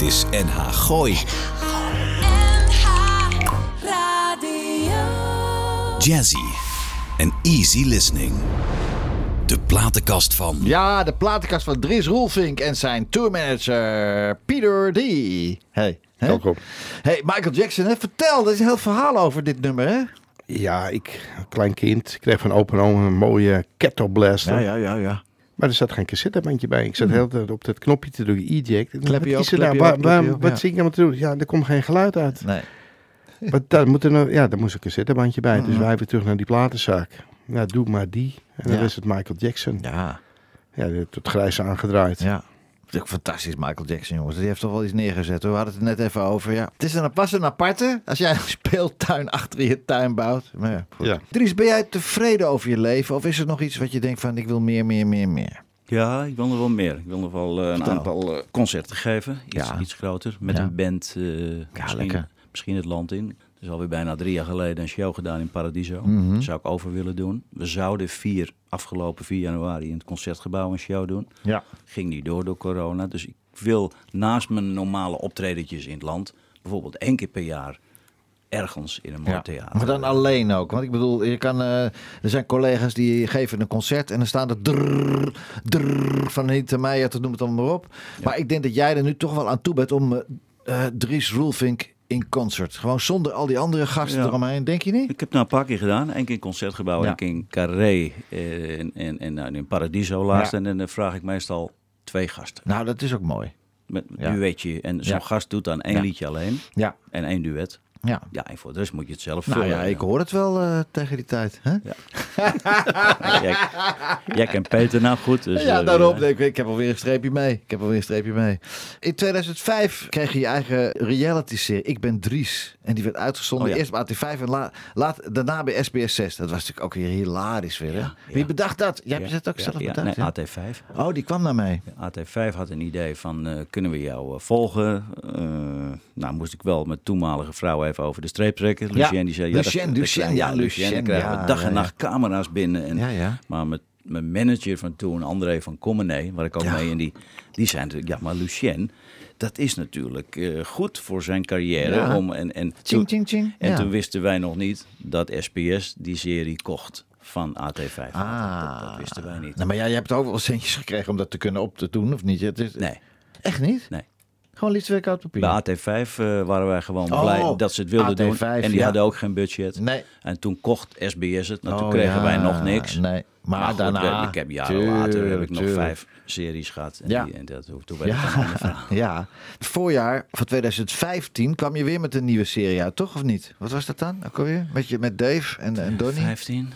Dit is NH Gooi. Jazzy en easy listening. De platenkast van Ja, de platenkast van Dries Roelvink en zijn tourmanager Peter D. Hey. Welkom. Hey, Michael Jackson, hè? vertel, er is een heel verhaal over dit nummer, hè? Ja, ik, klein kind, ik kreeg van opa en oma een mooie kettle blaster. ja, ja, ja. Maar er zat geen cassettebandje bij. Ik zat de hele tijd op dat knopje te drukken, eject. Dacht, Klep je wat op, klep nou? je Waar- op, klep waar- je op, Wat ja. zie ik nou te doen? Ja, er komt geen geluid uit. Nee. [laughs] Maar daar, moet er nou, ja, daar moest een cassettebandje bij. Dus wij weer terug naar die platenzaak. Ja, doe maar die. En dan is het Michael Jackson. Ja, Ja, het grijs aangedraaid. ja. Het is ook fantastisch, Michael Jackson, jongens. Die heeft toch wel iets neergezet. hoor. We hadden het er net even over. Ja. Het is een, was een aparte als jij een [laughs] speeltuin achter je tuin bouwt. Maar ja, goed. Ja. Dries, ben jij tevreden over je leven? Of is er nog iets wat je denkt van, ik wil meer, meer, meer, meer? Ja, ik wil nog wel meer. Ik wil nog wel eh, een aantal eh, concerten geven. Iets, Ja. iets groter. Met Ja. een band. eh, misschien, lekker. misschien het land in. Er is alweer bijna drie jaar geleden een show gedaan in Paradiso. Mhm. Dat zou ik over willen doen. We zouden vier, afgelopen 4 januari in het concertgebouw een show doen. Ja. Ging niet door door corona. Dus ik wil naast mijn normale optredetjes in het land... bijvoorbeeld één keer per jaar ergens in een mooi Ja. theater. Maar dan alleen ook. Want ik bedoel, je kan, eh, er zijn collega's die geven een concert en dan staan er drrrr, van Hita Meijer, tot noem het allemaal maar op. Maar ik denk dat jij er nu toch wel aan toe bent om eh, Dries Roelvink in concert. Gewoon zonder al die andere gasten Ja. eromheen. Denk je niet? Ik heb nou een paar keer gedaan. Eén keer in concertgebouw, één keer in Carré eh, en, en, en nou, in Paradiso laatst. En dan vraag ik meestal twee gasten. Nou, dat is ook mooi. Met een duetje. En zo'n gast doet dan één liedje alleen. Ja. En één duet. Ja. Ja, en voor de rest moet je het zelf Nou vullen. ja, ik hoor het wel eh, tegen die tijd. Hè? Ja, [laughs] jij, jij kent Peter nou goed. Dus, ja, eh, daarom. ja. denk Ik, ik heb alweer een streepje mee. Ik heb alweer een streepje mee. In 2005 kreeg je je eigen reality-serie. Ik ben Dries. En die werd uitgezonden Oh ja. eerst bij AT5 en la, laat, daarna bij SBS 6. Dat was natuurlijk ook weer hilarisch weer. Hè? Wie bedacht dat? Jij hebt het ook zelf bedacht? nee, ja? AT5. Oh, die kwam naar mij. AT5 had een idee van, eh, kunnen we jou volgen? Nou, moest ik wel met toenmalige vrouw even over de streep trekken. Ja, Lucien die zei... Lucien, dat- dat Lucien, krijg- ja, Lucien. Lucien, krijgen ja, we dag ja, en ja. nacht camera's binnen. En, Ja, ja. Maar met mijn manager van toen, André van Commenee, waar ik ook Ja. mee in die... Die natuurlijk, ja, maar Lucien... Dat is natuurlijk eh, goed voor zijn carrière. Ja. Om, en, en, Ching, ching, ching. en Ja. toen wisten wij nog niet dat SBS die serie kocht van AT5. Ah. Dat, dat wisten wij niet. Nou, maar ja, je hebt ook wel centjes gekregen om dat te kunnen op te doen, of niet? Het is, Nee, Echt niet? nee. Gewoon liefstwerk uit papier? Bij AT5 eh, waren wij gewoon Oh, blij dat ze het wilden doen. AT5, En die ja. hadden ook geen budget. Nee. En toen kocht SBS het. Nou, toen Oh, kregen ja, wij nog niks. Nee. Maar, Maar goed, daarna... ik heb jaren later heb ik nog vijf series gehad. En, Ja. die, en dat, toen werd het een ander Ja, verhaal. [laughs] ja. Het voorjaar van 2015 kwam je weer met een nieuwe serie uit, toch? Of niet? Wat was dat dan? Ook alweer? Met, je, met Dave en, en Donnie? 15.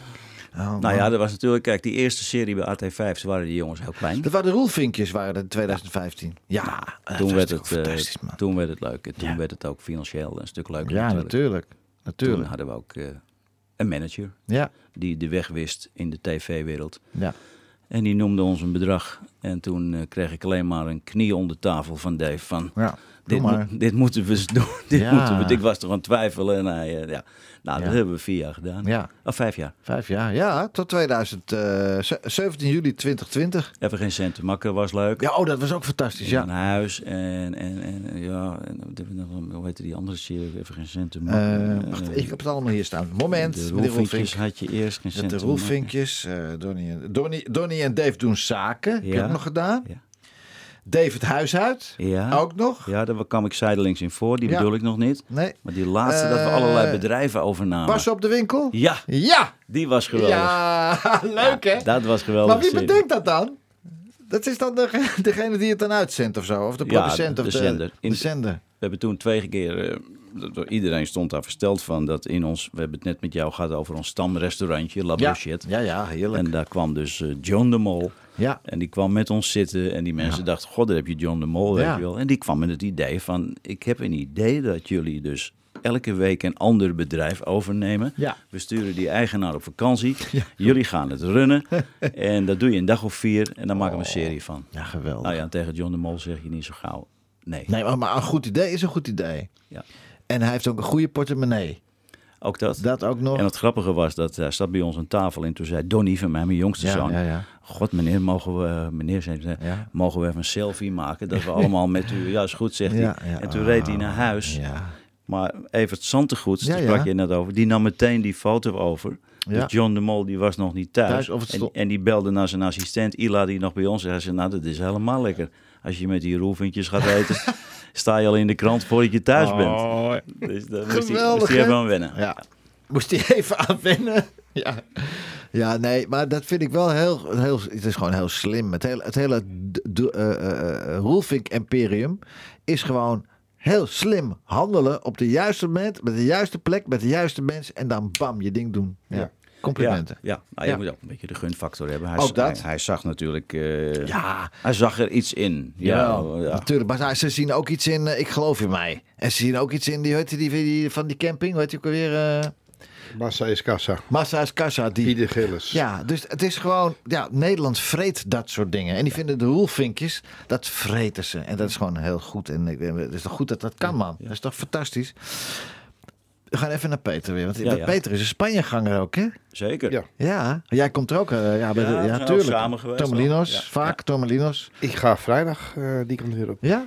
Oh. Nou ja, dat was natuurlijk... Kijk, die eerste serie bij AT5, ze waren die jongens heel klein. Dat waren de roelvinkjes, waren dat in 2015. Ja, dat toen, werd het, eh, fantastisch, man. toen werd het leuk. En toen Ja. werd het ook financieel een stuk leuker Ja, natuurlijk. natuurlijk. Toen hadden we ook eh, een manager Ja, die de weg wist in de tv-wereld. ja. En die noemde ons een bedrag. En toen eh, kreeg ik alleen maar een knie onder tafel van Dave. Van, ja. Dit, moeten we doen. [laughs] Dit Ja. moeten we. Ik was toch aan twijfelen. En hij, eh, ja. Nou, Ja. dat hebben we vier jaar gedaan. Ja. Of vijf jaar. Vijf jaar. Ja, tot 2000, eh, ze- 17 juli 2020. Even geen cent te makken was leuk. Ja, oh, dat was ook fantastisch. Een Ja. huis en, en, en ja, en, wat hebben we nog wel- hoe heette die andere serie? Even geen cent te Eh, maken. wacht, Eh, ik heb het allemaal hier staan. Moment. de roelvinkjes roelvink. had je eerst geen cent de roelvinkjes. eh Donnie, en- Donnie, Donnie en Dave doen zaken. Heb je Ja. nog gedaan. Ja. Dave het huis uit. Ja. Ook nog. Ja, daar kwam ik zijdelings in voor. Die Ja. bedoel ik nog niet. Nee. Maar die laatste, dat we Eh, allerlei bedrijven overnamen. Bas op de winkel. Ja, Ja. die was geweldig. Ja, [laughs] leuk hè? Dat was geweldig. Maar wie serie. bedenkt dat dan? Dat is dan degene, [laughs] degene die het dan uitzendt of zo? Of de Ja, producent de of de, zender. In- de zender. We hebben toen twee keer, eh, iedereen stond daar versteld van, dat in ons, we hebben het net met jou gehad over ons stamrestaurantje, La Ja. Brochette. ja, ja, heerlijk. En daar kwam dus eh, John de Mol. Ja. En die kwam met ons zitten en die mensen dachten, god, daar heb je John de Mol, weet je wel. En die kwam met het idee van, ik heb een idee dat jullie dus elke week een ander bedrijf overnemen. Ja. We sturen die eigenaar op vakantie. [laughs] Jullie gaan het runnen. [laughs] en dat doe je een dag of vier en dan maken we een serie van. Ja, geweldig. Nou ja, en tegen John de Mol zeg je niet zo gauw. Nee. Nee, maar, maar een goed idee is een goed idee. Ja. En hij heeft ook een goede portemonnee. Ook dat. Dat ook nog. En het grappige was dat hij zat bij ons aan tafel en toen zei Donnie van mij, mijn jongste ja, zoon. ja, ja. God meneer, mogen we, meneer, zei mogen we even een selfie maken? Dat we [laughs] allemaal met u, ja is goed zegt Ja, hij. En toen reed hij naar huis. Ja. Maar Evert Santegoeds, Ja, daar sprak je net over, die nam meteen die foto over. Ja. Dus John de Mol die was nog niet thuis. Thuis, of het en, en die belde naar zijn assistent Ila die nog bij ons is. Hij zei, nou dat is helemaal lekker. Als je met die roelvinkjes gaat eten, [laughs] sta je al in de krant voordat je thuis bent. Dus daar moest hij, moest even aan wennen. Ja. Moest hij even aan wennen. [laughs] Ja. ja, nee, maar dat vind ik wel heel, heel... Het is gewoon heel slim. Het hele, het eh, eh, eh, Roelvink-imperium is gewoon heel slim handelen op de juiste moment, met de juiste plek, met de juiste mensen en dan bam, je ding doen. Ja. Ja. Complimenten. Ja, nou, je Ja. moet ook een beetje de gunfactor hebben. Hij, Ook dat. Hij, hij zag natuurlijk... eh, Ja. Hij zag er iets in. Ja, Ja, ja. natuurlijk. Maar ze zien ook iets in, eh, ik geloof in mij. En ze zien ook iets in, die, die, die, die van die camping, hoe heet die ook alweer? eh Massa is kassa. Massa's Casa. Die, Ieder Gillis. Ja, dus het is gewoon, ja, Nederland vreet dat soort dingen. En die vinden de roelvinkjes, dat vreten ze. En dat is gewoon heel goed. En ik denk, het is toch goed dat dat kan, man. Dat is toch fantastisch. We gaan even naar Peter weer. Want Ja, ja. Peter is een Spanjeganger ook, hè? Zeker. Ja. Ja, jij komt er ook. eh, ja, bij de, Ja, we tuurlijk. samen geweest Tomelinos, al. Ja, vaak Tomelinos. Ik ga vrijdag eh, die kant weer op. Ja?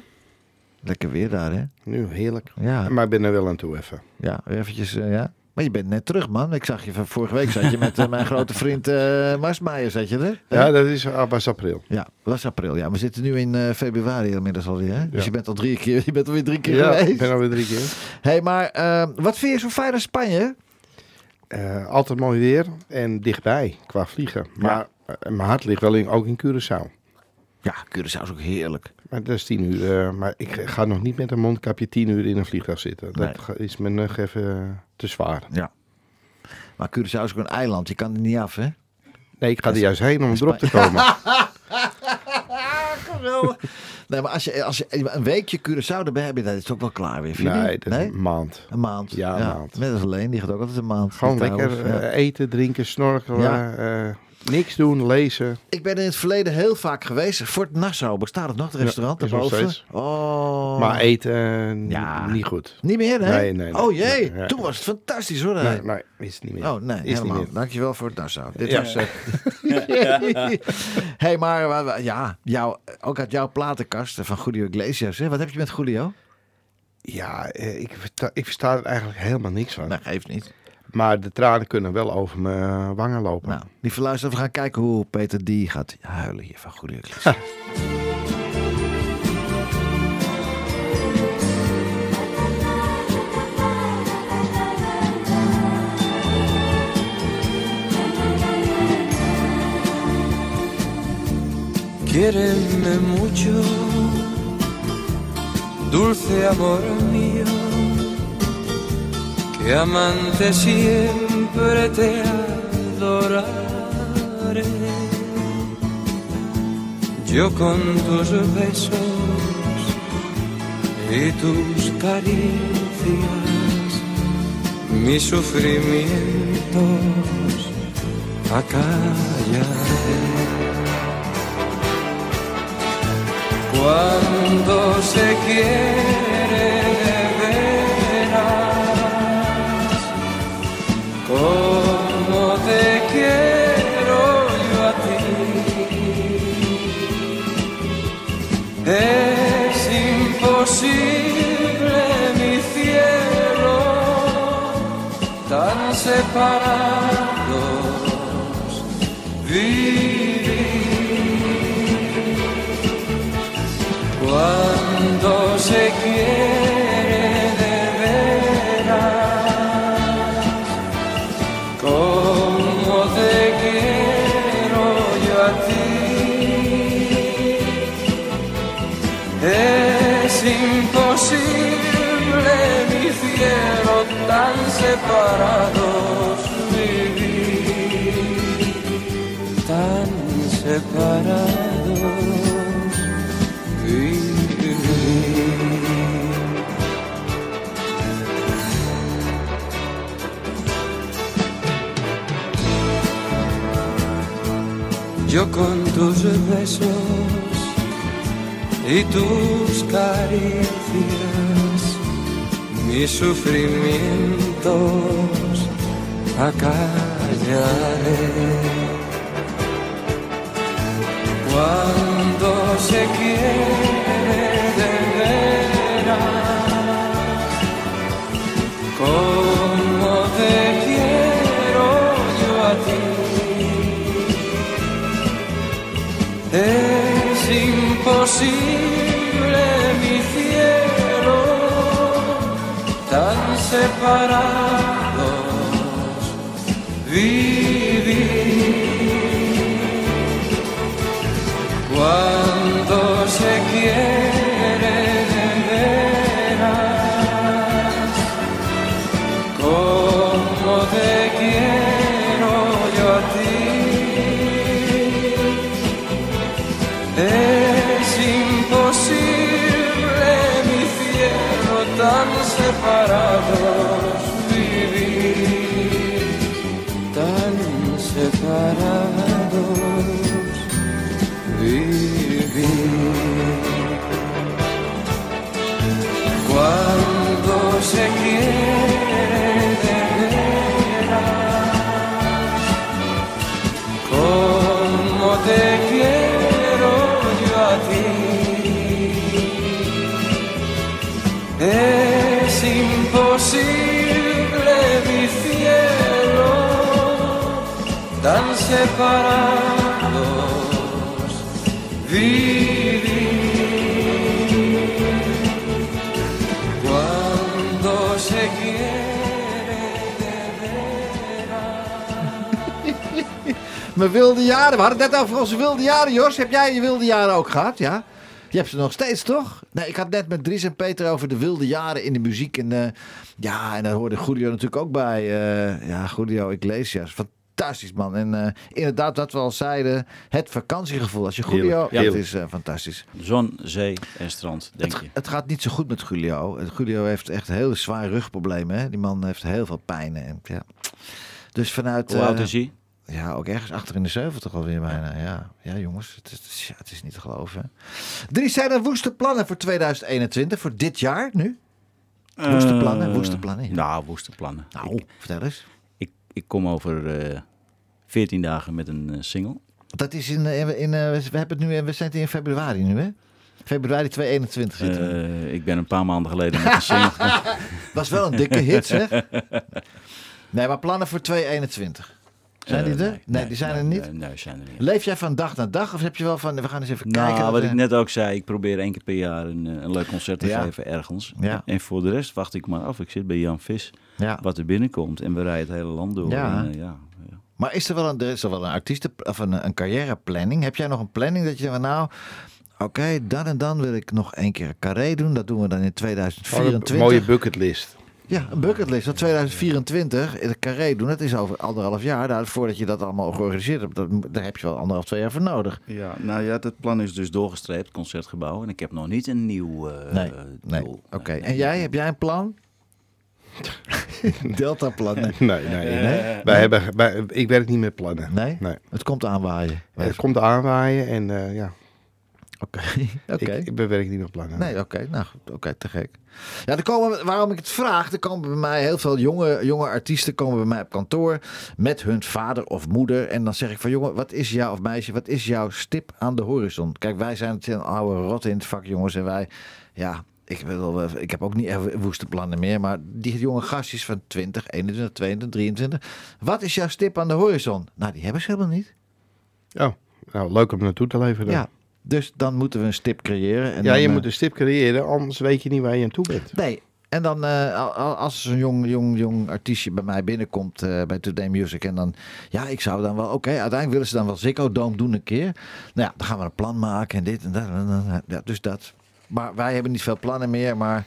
Lekker weer daar, hè? Nu heerlijk. Ja, Maar ik ben er wel aan toe even. ja eventjes, eh, ja. Maar je bent net terug, man. Ik zag je van vorige week. Zat je met eh, mijn grote vriend eh Marsmeijer, zat je er? Ja, dat is ah, was april. Ja, was april. Ja, we zitten nu in eh, februari inmiddels alweer. Hè? Dus je bent al drie keer, [laughs] je bent alweer drie keer Ja, ik geweest. ben alweer drie keer. hey, maar eh, wat vind je zo fijn aan Spanje? Altijd mooi weer en dichtbij qua vliegen. Maar mijn hart ligt wel in, ook in Curaçao. Ja, Curaçao is ook heerlijk. Maar dat is tien uur. eh, maar ik ga nog niet met een mondkapje tien uur in een vliegtuig zitten. Dat Nee. is me nog even eh, te zwaar. Ja. Maar Curaçao is ook een eiland. Je kan er niet af, hè? Nee, ik ga er juist heen om erop te komen. [laughs] Nee, maar als je, als je een weekje Curaçao erbij hebt, dan is het ook wel klaar weer. vind je nee, dat is een maand. Een maand. Ja, een maand. Net als alleen, die gaat ook altijd een maand. Gewoon lekker Ja. eh, eten, drinken, snorkelen. Ja. eh, niks doen, lezen. Ik ben in het verleden heel vaak geweest. Fort Nassau, bestaat het nog, het Ja, restaurant nog daarboven? Oh. Maar eten eh, Ja. niet goed. Niet meer, hè? Nee, nee, nee. oh jee, Nee, toen was het fantastisch hoor. Nee, nee, is het niet meer. Oh nee, is niet helemaal. meer. Dankjewel voor het Nassau. Dit Ja. was... eh, [laughs] hey, maar ja, jou, ook uit jouw platenkast eh, van Julio Iglesias. Hè? Wat heb je met Julio? Ja, ik, versta, ik versta er eigenlijk helemaal niks van. Nou, geeft niet. Maar de tranen kunnen wel over mijn wangen lopen. Nou, lieve luisteraars, we gaan kijken hoe Peter die gaat huilen hier van Iglesias. [laughs] Quiéreme mucho, dulce amor mío, que amante siempre te adoraré. Yo con tus besos y tus caricias, mis sufrimientos acallaré. Cuando se quiere como te quiero yo a ti, es imposible mi cielo, tan separados παράδοξ παιδί σε παράδοξ Yo con tus besos y tus caricias, mi sufrimiento sufrimientos acallaré. Cuando se quiere de veras, como te quiero yo a ti. Es imposible separar. Separados se quiere de. [laughs] Mijn wilde jaren. We hadden net over onze wilde jaren, Jos. Heb jij je wilde jaren ook gehad? Ja? Je hebt ze nog steeds, toch? Nee, ik had net met Dries en Peter over de wilde jaren in de muziek. En eh, ja, en daar hoorde Julio natuurlijk ook bij. eh, ja, Julio Iglesias. Fantastisch, man. En eh, inderdaad, wat we al zeiden, het vakantiegevoel. Als je Julio... Ja, het is eh, fantastisch. Zon, zee en strand, denk Het, je. het gaat niet zo goed met Julio. Julio heeft echt hele zware rugproblemen. Hè? Die man heeft heel veel pijn. En, ja. Dus vanuit... Hoe oud eh, is hij? Ja, ook ergens achter in de 70 alweer bijna. Ja, ja jongens, het is, ja, het is niet te geloven. Drie zijn er woeste plannen voor 2021, voor dit jaar nu? Woeste plannen, woeste plannen. ja. Nou, woeste plannen. Nou, Ik, vertel eens. Ik, kom over eh 14 dagen met een eh, single. Dat is in, eh, in, in, we hebben het nu, we zijn in februari nu, hè? Februari 2021 zitten we. Ik ben een paar maanden geleden met een single. [laughs] Was wel een dikke hit, zeg. Nee, maar plannen voor 2021. Zijn die er? Nee, die zijn er niet. Nee, zijn er niet. Leef jij van dag naar dag? Of heb je wel van, we gaan eens even Nou, kijken. wat ik net ook zei, ik probeer één keer per jaar een, een leuk concert te Ja. geven ergens. Ja. En voor de rest wacht ik maar af. Ik zit bij Jan Vis, Ja. wat er binnenkomt. En we rijden het hele land door. Ja. En, eh, ja. Maar is er wel een, er is er wel een artiesten of een, een carrièreplanning? Heb jij nog een planning dat je zegt, nou, oké, dan en dan wil ik nog één keer een carré doen. Dat doen we dan in Een 2024. mooie bucketlist. Ja, een bucketlist. Dat 2024 in de carré doen. Dat is over anderhalf jaar. Daar, voordat je dat allemaal georganiseerd hebt, dat, daar heb je wel anderhalf, twee jaar voor nodig. ja, nou ja, dat plan is dus doorgestreept, concertgebouw. En ik heb nog niet een nieuw eh, Nee, nee. doel. Oké. Nee, En nee. jij, heb jij een plan? [laughs] Delta-plan. Nee. Nee, nee. nee. Wij hebben, wij, ik werk niet met plannen. Nee? Nee. Het komt aanwaaien. Het komt aanwaaien en eh, ja, Oké. [laughs] Oké. ik, ik werk niet met plannen. Nee, oké. Nou, oké, te gek. Ja, er komen, waarom ik het vraag, er komen bij mij heel veel jonge, jonge artiesten komen bij mij op kantoor met hun vader of moeder. En dan zeg ik van, jongen, wat is jouw, of meisje, wat is jouw stip aan de horizon? Kijk, wij zijn het een oude rot in het vak, jongens. En wij, ja, ik, wil, ik heb ook niet echt woeste plannen meer. Maar die jonge gastjes van 20, 21, 22, 23. Wat is jouw stip aan de horizon? Nou, die hebben ze helemaal niet. Oh, nou, leuk om naartoe te leven dan. Ja, dus dan moeten we een stip creëren. En ja, dan, je eh, moet een stip creëren, anders weet je niet waar je aan toe bent. Nee. En dan al- als zo'n jong, jong, jong artiestje bij mij binnenkomt eh, bij Today Music. En dan, ja, ik zou dan wel, oké, uiteindelijk willen ze dan wel Ziggo Dome doen een keer. Nou ja, dan gaan we een plan maken en dit en dat. en. Ja, dus dat. Maar wij hebben niet veel plannen meer. Maar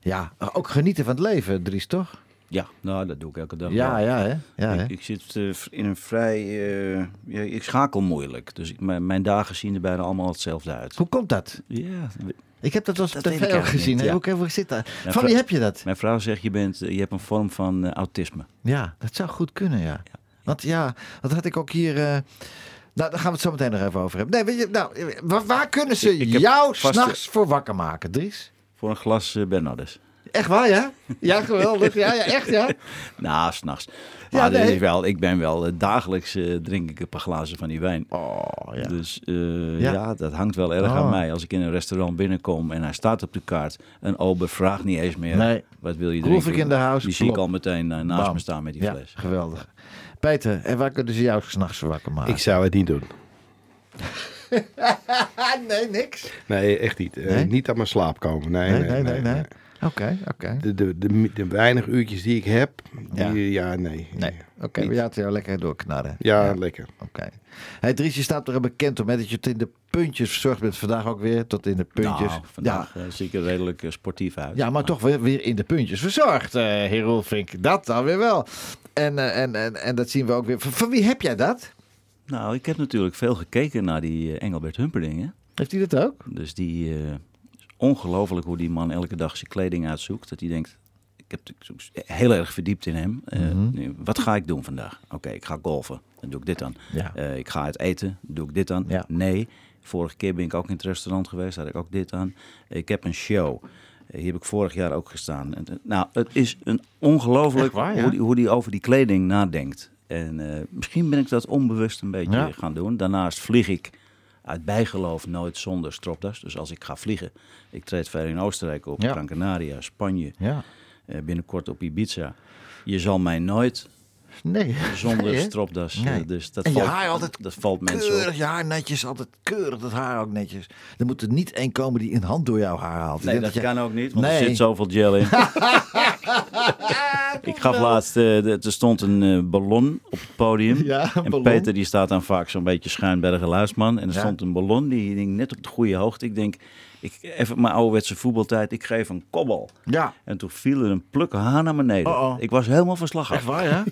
ja, ook genieten van het leven, Dries, toch? Ja, nou, dat doe ik elke dag. Ja, ja, hè? Ja, hè? ik, zit eh, in een vrij... eh, ja, ik schakel moeilijk. Dus ik, mijn, mijn dagen zien er bijna allemaal hetzelfde uit. Hoe komt dat? Ja, Ik heb dat wel ook eigenlijk gezien. niet, ja. Hoe, hoe zit dat? Mijn Van wie heb je dat? Mijn vrouw zegt, je, bent, eh, je hebt een vorm van eh, autisme. Ja, dat zou goed kunnen, ja. Want ja, dat had ik ook hier. Nou, daar gaan we het zo meteen nog even over hebben. Nee, weet je, nou, waar, waar kunnen ze Ik- ik jou s'nachts voor wakker maken, Dries? Voor een glas eh, Bernardus. Echt waar, ja? Ja, geweldig. Ja, ja echt, ja? [laughs] Nou, s'nachts. Ja, Maar dat nee. is wel, ik ben wel, eh, dagelijks eh, drink ik een paar glazen van die wijn. Oh, ja. Dus Ja. ja. dat hangt wel erg Oh. aan mij. Als ik in een restaurant binnenkom en hij staat op de kaart. Een ober vraagt niet eens meer, Nee. wat wil je drinken? ik in de Die zie ik al meteen naast Bam. me staan met die fles. geweldig. Peter, en waar kunnen ze jou s'nachts wakker maken? Ik zou het niet doen. [laughs] nee, niks. Nee, echt niet. Eh? Niet aan mijn slaap komen. Nee, Nee, nee, nee, nee. Oké, oké. De, de, de, de weinig uurtjes die ik heb, Ja. die, ja, nee. Nee, oké, we laten jou lekker doorknarren. Ja, lekker. Oké. Hey, Dries, je staat er bekend om hè, dat je het in de puntjes verzorgd bent. Vandaag ook weer tot in de puntjes. Nou, vandaag eh, zie ik er redelijk eh, sportief uit. Ja, maar toch weer, weer in de puntjes verzorgd, eh heer Roelvink. Dat dan weer wel. En, eh, en, en, en dat zien we ook weer. Van, van wie heb jij dat? Nou, ik heb natuurlijk veel gekeken naar die eh, Engelbert Humperdinck. Heeft hij dat ook? Dus die, is ongelooflijk hoe die man elke dag zijn kleding uitzoekt. Dat hij denkt, ik heb heel erg verdiept in hem. Mhm. nu, wat ga ik doen vandaag? Oké, ik ga golfen. Dan doe ik dit. Ja. Eh, ik ga uit eten. Dan doe ik dit aan. Ja. Nee. Vorige keer ben ik ook in het restaurant geweest. Had ik ook dit aan. Ik heb een show. Hier heb ik vorig jaar ook gestaan. En, eh, nou, het is een ongelooflijk Echt waar, ja? hoe, die, hoe die over die kleding nadenkt. En eh, misschien ben ik dat onbewust een beetje Ja. gaan doen. Daarnaast vlieg ik uit bijgeloof nooit zonder stropdas. Dus als ik ga vliegen, ik treed verder in Oostenrijk op, Ja. Gran Canaria, Spanje, Ja. eh, binnenkort op Ibiza. Je zal mij nooit Nee. zonder [laughs] Nee, stropdas. eh, Nee. Dus dat En je valt, haar altijd dat valt mensen Keurig op. je haar netjes, altijd keurig dat haar ook netjes. Er moet er niet één komen die een hand door jouw haar haalt. Nee, dat je- kan ook niet, want Nee. er zit zoveel gel in. [laughs] ik gaf laatst, eh, de- er stond een eh, ballon op het podium. Ja, en ballon. Peter die staat dan vaak zo'n beetje schuinbergen luisman. En er Ja. stond een ballon, die hing net op de goede hoogte. Ik denk, ik, even mijn ouderwetse voetbaltijd, ik geef een kobbel. Ja, En toen viel er een pluk haar naar beneden. Oh, oh. Ik was helemaal van slag af. echt waar, [laughs] ja?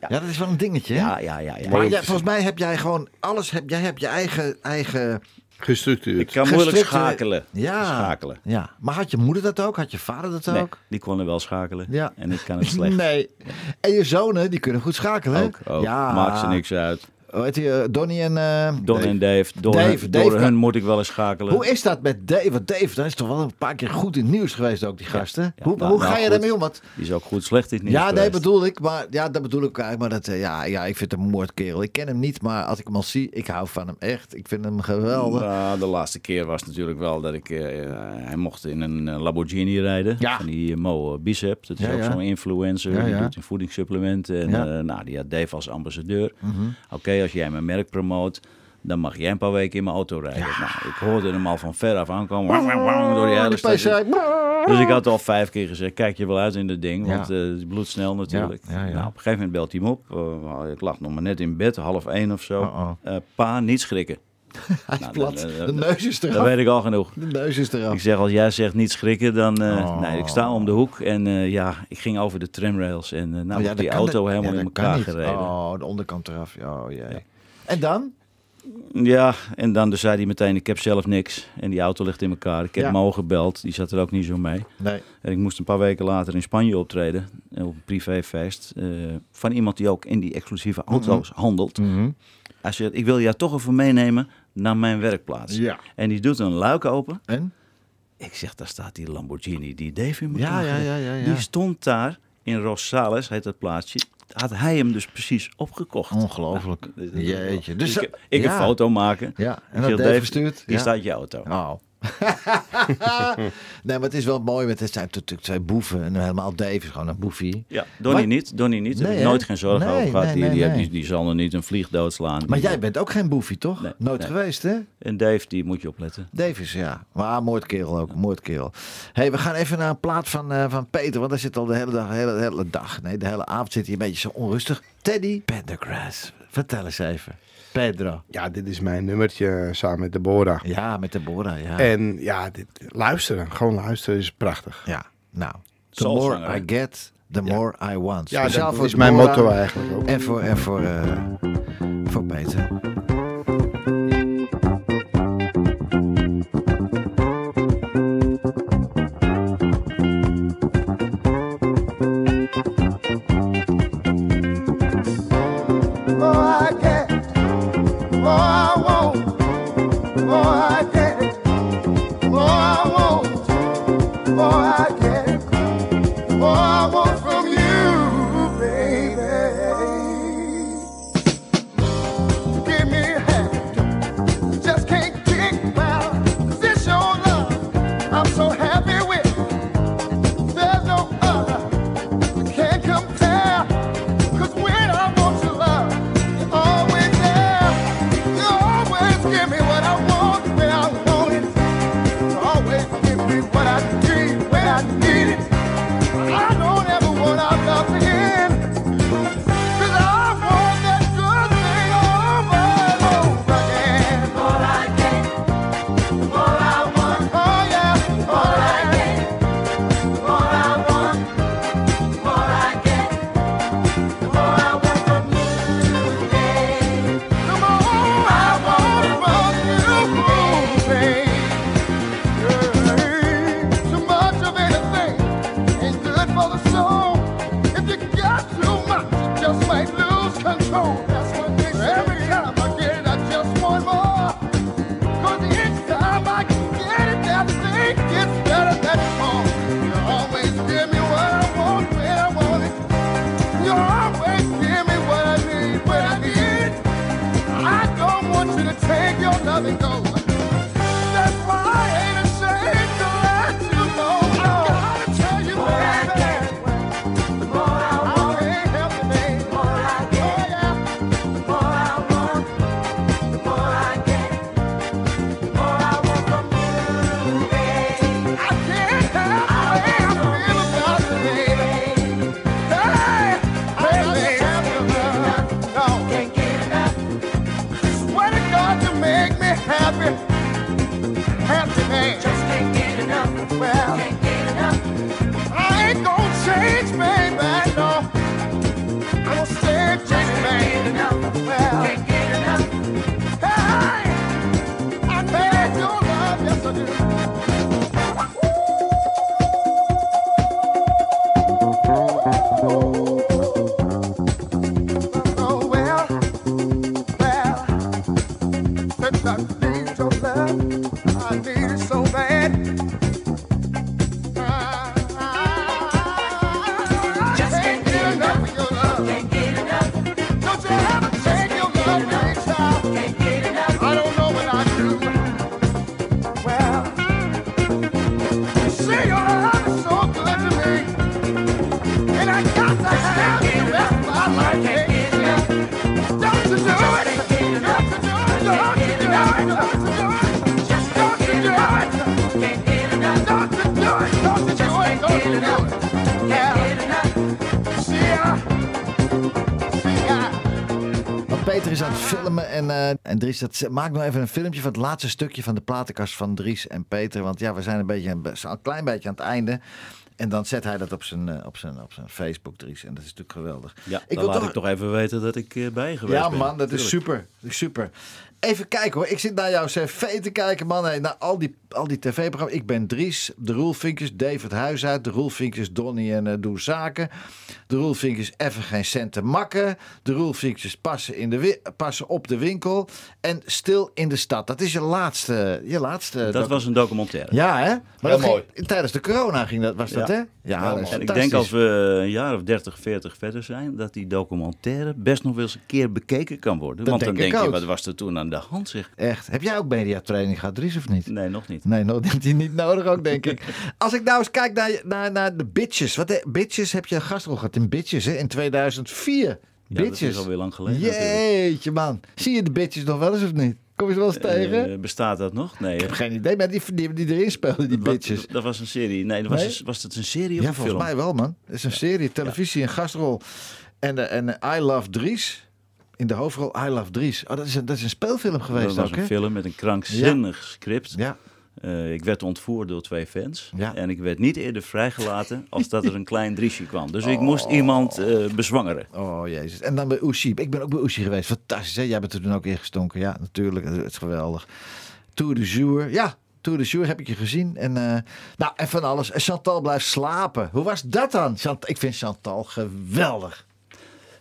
Ja, dat is wel een dingetje. hè? Ja, ja, ja. ja. Maar jij, volgens mij heb jij gewoon alles. Heb, jij hebt je eigen. eigen Gestructureerd. ik kan moeilijk schakelen. Ja. Schakelen. ja. Maar had je moeder dat ook? Had je vader dat Nee, ook? die konden wel schakelen. Ja. En ik kan het slecht. [laughs] Nee. En je zonen, die kunnen goed schakelen. Ook, ook. Ja. Maakt ze niks uit. Hoe heet eh, Donnie en. eh, Don en Dave. Door, Dave, hun, Dave door hun moet ik wel eens schakelen. Hoe is dat met Dave? Want Dave, dat is toch wel een paar keer goed in het nieuws geweest ook, die gasten. ja. hoe Nou, hoe nou, ga je daarmee om? Want, Die is ook goed slecht in het nieuws ja, nee, geweest. bedoel ik. Maar, ja, dat bedoel ik eigenlijk. Maar dat, eh, ja, ja, ik vind hem een moordkerel. Ik ken hem niet, maar als ik hem al zie, ik hou van hem echt. Ik vind hem geweldig. Nou, de laatste keer was natuurlijk wel dat ik... eh, hij mocht in een Lamborghini rijden. Ja. Van die Mo Bicep. Dat is Ja, ook zo'n influencer. Ja, Die doet in voedingssupplementen. En. Mhm. nou, die had Dave als ambassadeur. Oké, als jij mijn merk promoot... Dan mag jij een paar weken in mijn auto rijden. Nou, ik hoorde hem al van ver af aankomen. Wang, wang, wang, door die hele stad. Dus ik had al vijf keer gezegd, kijk je wel uit in dat ding, Ja. want eh, het is bloedsnel natuurlijk. Ja. Nou, op een gegeven moment belt hij hem op. Eh, ik lag nog maar net in bed, half één of zo. Eh, pa, niet schrikken. Hij is Nou, plat. De neus is Dat eraf. weet ik al genoeg. De neus is eraf. Ik zeg, als jij zegt niet schrikken, dan... eh, Oh. Nee, ik sta om de hoek en eh, ja, ik ging over de tramrails. En eh, nou, Oh, dat die auto dat- helemaal ja, in dat elkaar gereden. Oh, de onderkant eraf. Ja, Oh, jee. En dan? Ja, en dan dus zei hij meteen, ik heb zelf niks. En die auto ligt in elkaar. Ik heb Ja. Mo gebeld, die zat er ook niet zo mee. Nee. En ik moest een paar weken later in Spanje optreden. Op een privéfeest. eh, van iemand die ook in die exclusieve auto's handelt. Hij zegt, ik wil jou toch even meenemen naar mijn werkplaats. Ja. En die doet een luik open. En? Ik zeg, daar staat die Lamborghini die Dave in Ja, ja, ja, ja, ja. Die stond daar in Rosales, heet dat plaatsje. Had hij hem dus precies opgekocht. Ongelooflijk. Nou, Jeetje. Dus ik, ik ja. een foto maken. Ja, en dat Dave verstuurd? Hier Ja. staat je auto. Oh. [laughs] nee, maar het is wel mooi. Want het zijn natuurlijk twee boeven. En helemaal Dave is gewoon een boefie. Ja, Donnie Maar- niet. Donnie niet. Daar Nee, heb ik nooit geen zorgen Nee, over gehad. nee, die, die, nee. Die, die zal er niet een vlieg doodslaan. Maar jij bent ook geen boefie, toch? Nooit geweest, hè? En Dave, die moet je opletten. Dave is, ja. Maar moordkerel ook. Moordkerel. hey, we gaan even naar een plaat van, eh, van Peter. Want hij zit al de hele dag, hele, hele dag, nee, de hele avond zit hij een beetje zo onrustig. Teddy Pendergrass. Vertel eens even. Pedro. Ja, dit is mijn nummertje samen met Deborah. Ja, met Deborah, ja. En ja, dit, luisteren, gewoon luisteren is prachtig. Ja, nou. The Soulzanger, more? I get, the more I want. Ja, Speciaal dat voor is mijn motto eigenlijk ook. En voor, en voor, eh, voor Peter. Dries, dat, maak nou even een filmpje van het laatste stukje van de platenkast van Dries en Peter. Want ja, we zijn een, beetje, een, klein beetje aan het einde. En dan zet hij dat op zijn, eh, op zijn, op zijn Facebook, Dries. En dat is natuurlijk geweldig. Ja, Ik dan wil laat toch- ik toch even weten dat ik eh, bij geweest Ja, ben. man, dat is super. Dat is super. Even kijken hoor. Ik zit naar jouw cv te kijken, man. Hey, naar al die, al die tv-programma's. Ik ben Dries, de Roelvinkjes, David Huisuit, de Roelvinkjes, Donnie en eh Doe Zaken. De Roelvinkjes, even geen cent te makken. De Roelvinkjes passen, in de passen op de winkel. En stil in de stad. Dat is je laatste. Je laatste Dat was een documentaire. Ja, hè? Maar Heel dat ging- mooi. tijdens de corona ging dat, was dat, Ja. hè? Ja, dat is En ik denk als we een jaar of 30, 40 verder zijn, dat die documentaire best nog wel eens een keer bekeken kan worden. Dat Want dan denk ik denk je, ook. wat was er toen aan de hand zeg? Echt. Heb jij ook mediatraining gehad, Dries, of niet? Nee, nog niet. Nee, nog heeft hij niet nodig ook, denk ik. [laughs] Als ik nou eens kijk naar, naar, naar de Bitches. Wat de, Bitches heb je een gastrol gehad in Bitches hè, in 2004. Ja, dat bitches. is alweer lang geleden natuurlijk. Jeetje, man. Zie je de Bitches nog wel eens of niet? Kom je wel eens tegen? Eh, bestaat dat nog? Nee. ik heb geen idee, maar die, die, die erin speelden, die Bitches. Dat was een serie. Nee, dat was, Nee? was het een serie of Ja, een volgens film? mij wel, man. Het is een serie, televisie, een gastrol. En, eh, en eh, I Love Dries. In de hoofdrol I Love Dries. Oh, dat is een, dat is een speelfilm geweest Dat was ook, een hè? film met een krankzinnig script. Ja. Eh, ik werd ontvoerd door twee fans. Ja. En ik werd niet eerder vrijgelaten als dat er een [laughs] klein driesje kwam. Dus Oh. ik moest iemand eh, bezwangeren. Oh jezus. En dan bij Oeshi. Ik ben ook bij Oeshi geweest. Fantastisch. Hè? Jij bent er toen ook ingestonken. Ja, natuurlijk. Het is geweldig. Tour de Jour. Ja, Tour de Jour heb ik je gezien. En, eh, nou, en van alles. En Chantal blijft slapen. Hoe was dat dan? Chant- ik vind Chantal geweldig.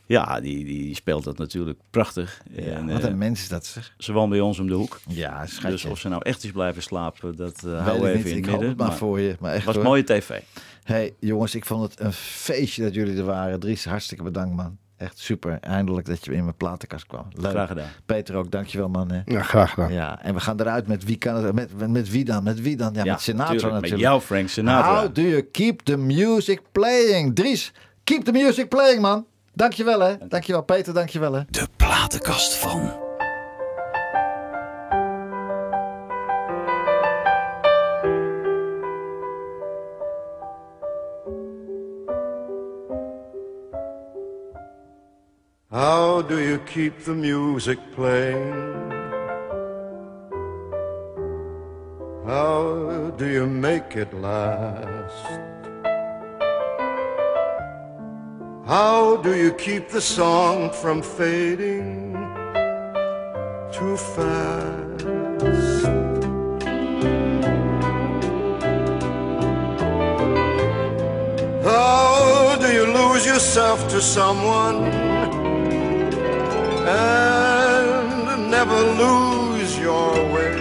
Ja, die, die speelt dat natuurlijk prachtig. Ja, en, wat een mens is dat zeg. ze woont bij ons om de hoek. Ja, schatje. Dus of ze nou echt is blijven slapen, dat eh Weet houden we ik even niet. in Ik het midden. het maar, maar voor je. Maar echt het was hoor. mooie tv. Hey jongens, ik vond het een feestje dat jullie er waren. Dries, hartstikke bedankt man. Echt super. Eindelijk dat je in mijn platenkast kwam. Leuk. Graag gedaan. Peter ook, dankjewel man. Hè. Ja, graag gedaan. Ja, en we gaan eruit met wie kan het? Met, met, met wie dan? Met wie dan? Ja, met Sinatra tuurlijk, natuurlijk. Met jou, Frank Sinatra. How do you keep the music playing? Dries, keep the music playing, man. Dankjewel, hè. Dankjewel, Peter. Dankjewel, hè. De platenkast van. How do you keep the music playing? How do you make it last? How do you keep the song from fading too fast? How do you lose yourself to someone and never lose your way?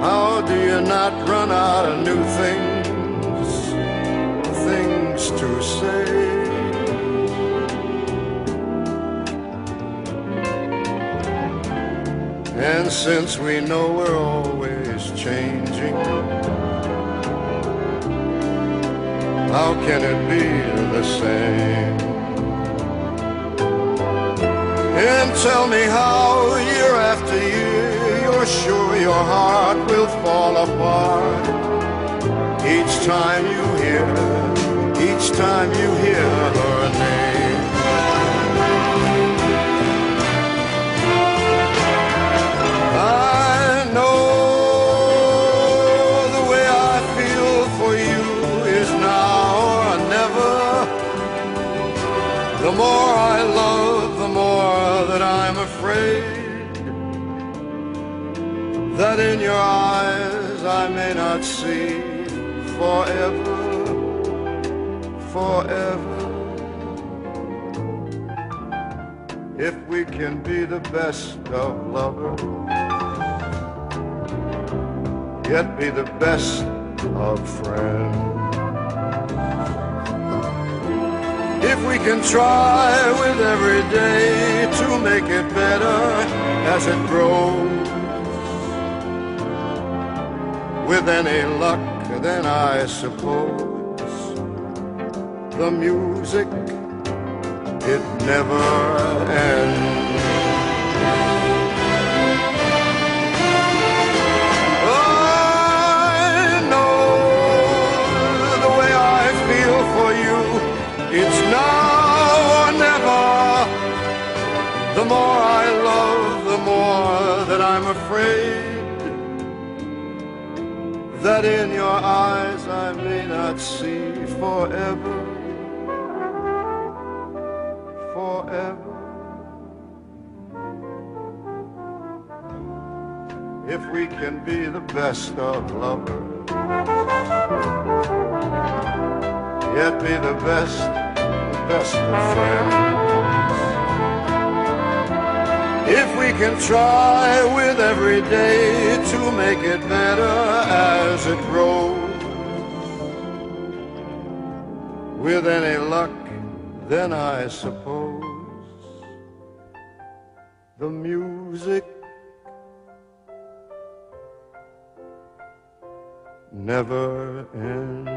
How do you not run out of new things, things to say? And since we know we're always changing, how can it be the same? And tell me how, year after year, you're sure your heart will fall apart. Each time you hear, each time you hear her name. I know the way I feel for you is now or never. The more I love, the more that I'm afraid that in your eyes I may not see forever, forever. If we can be the best of lovers, yet be the best of friends. If we can try with every day to make it better as it grows, with any luck, then I suppose the music, it never ends. I know the way I feel for you, it's now or never. The more I love, the more that I'm afraid that in your eyes I may not see forever. If we can be the best of lovers, yet be the best, the best of friends. If we can try with every day to make it better as it grows, with any luck, then I suppose never ends.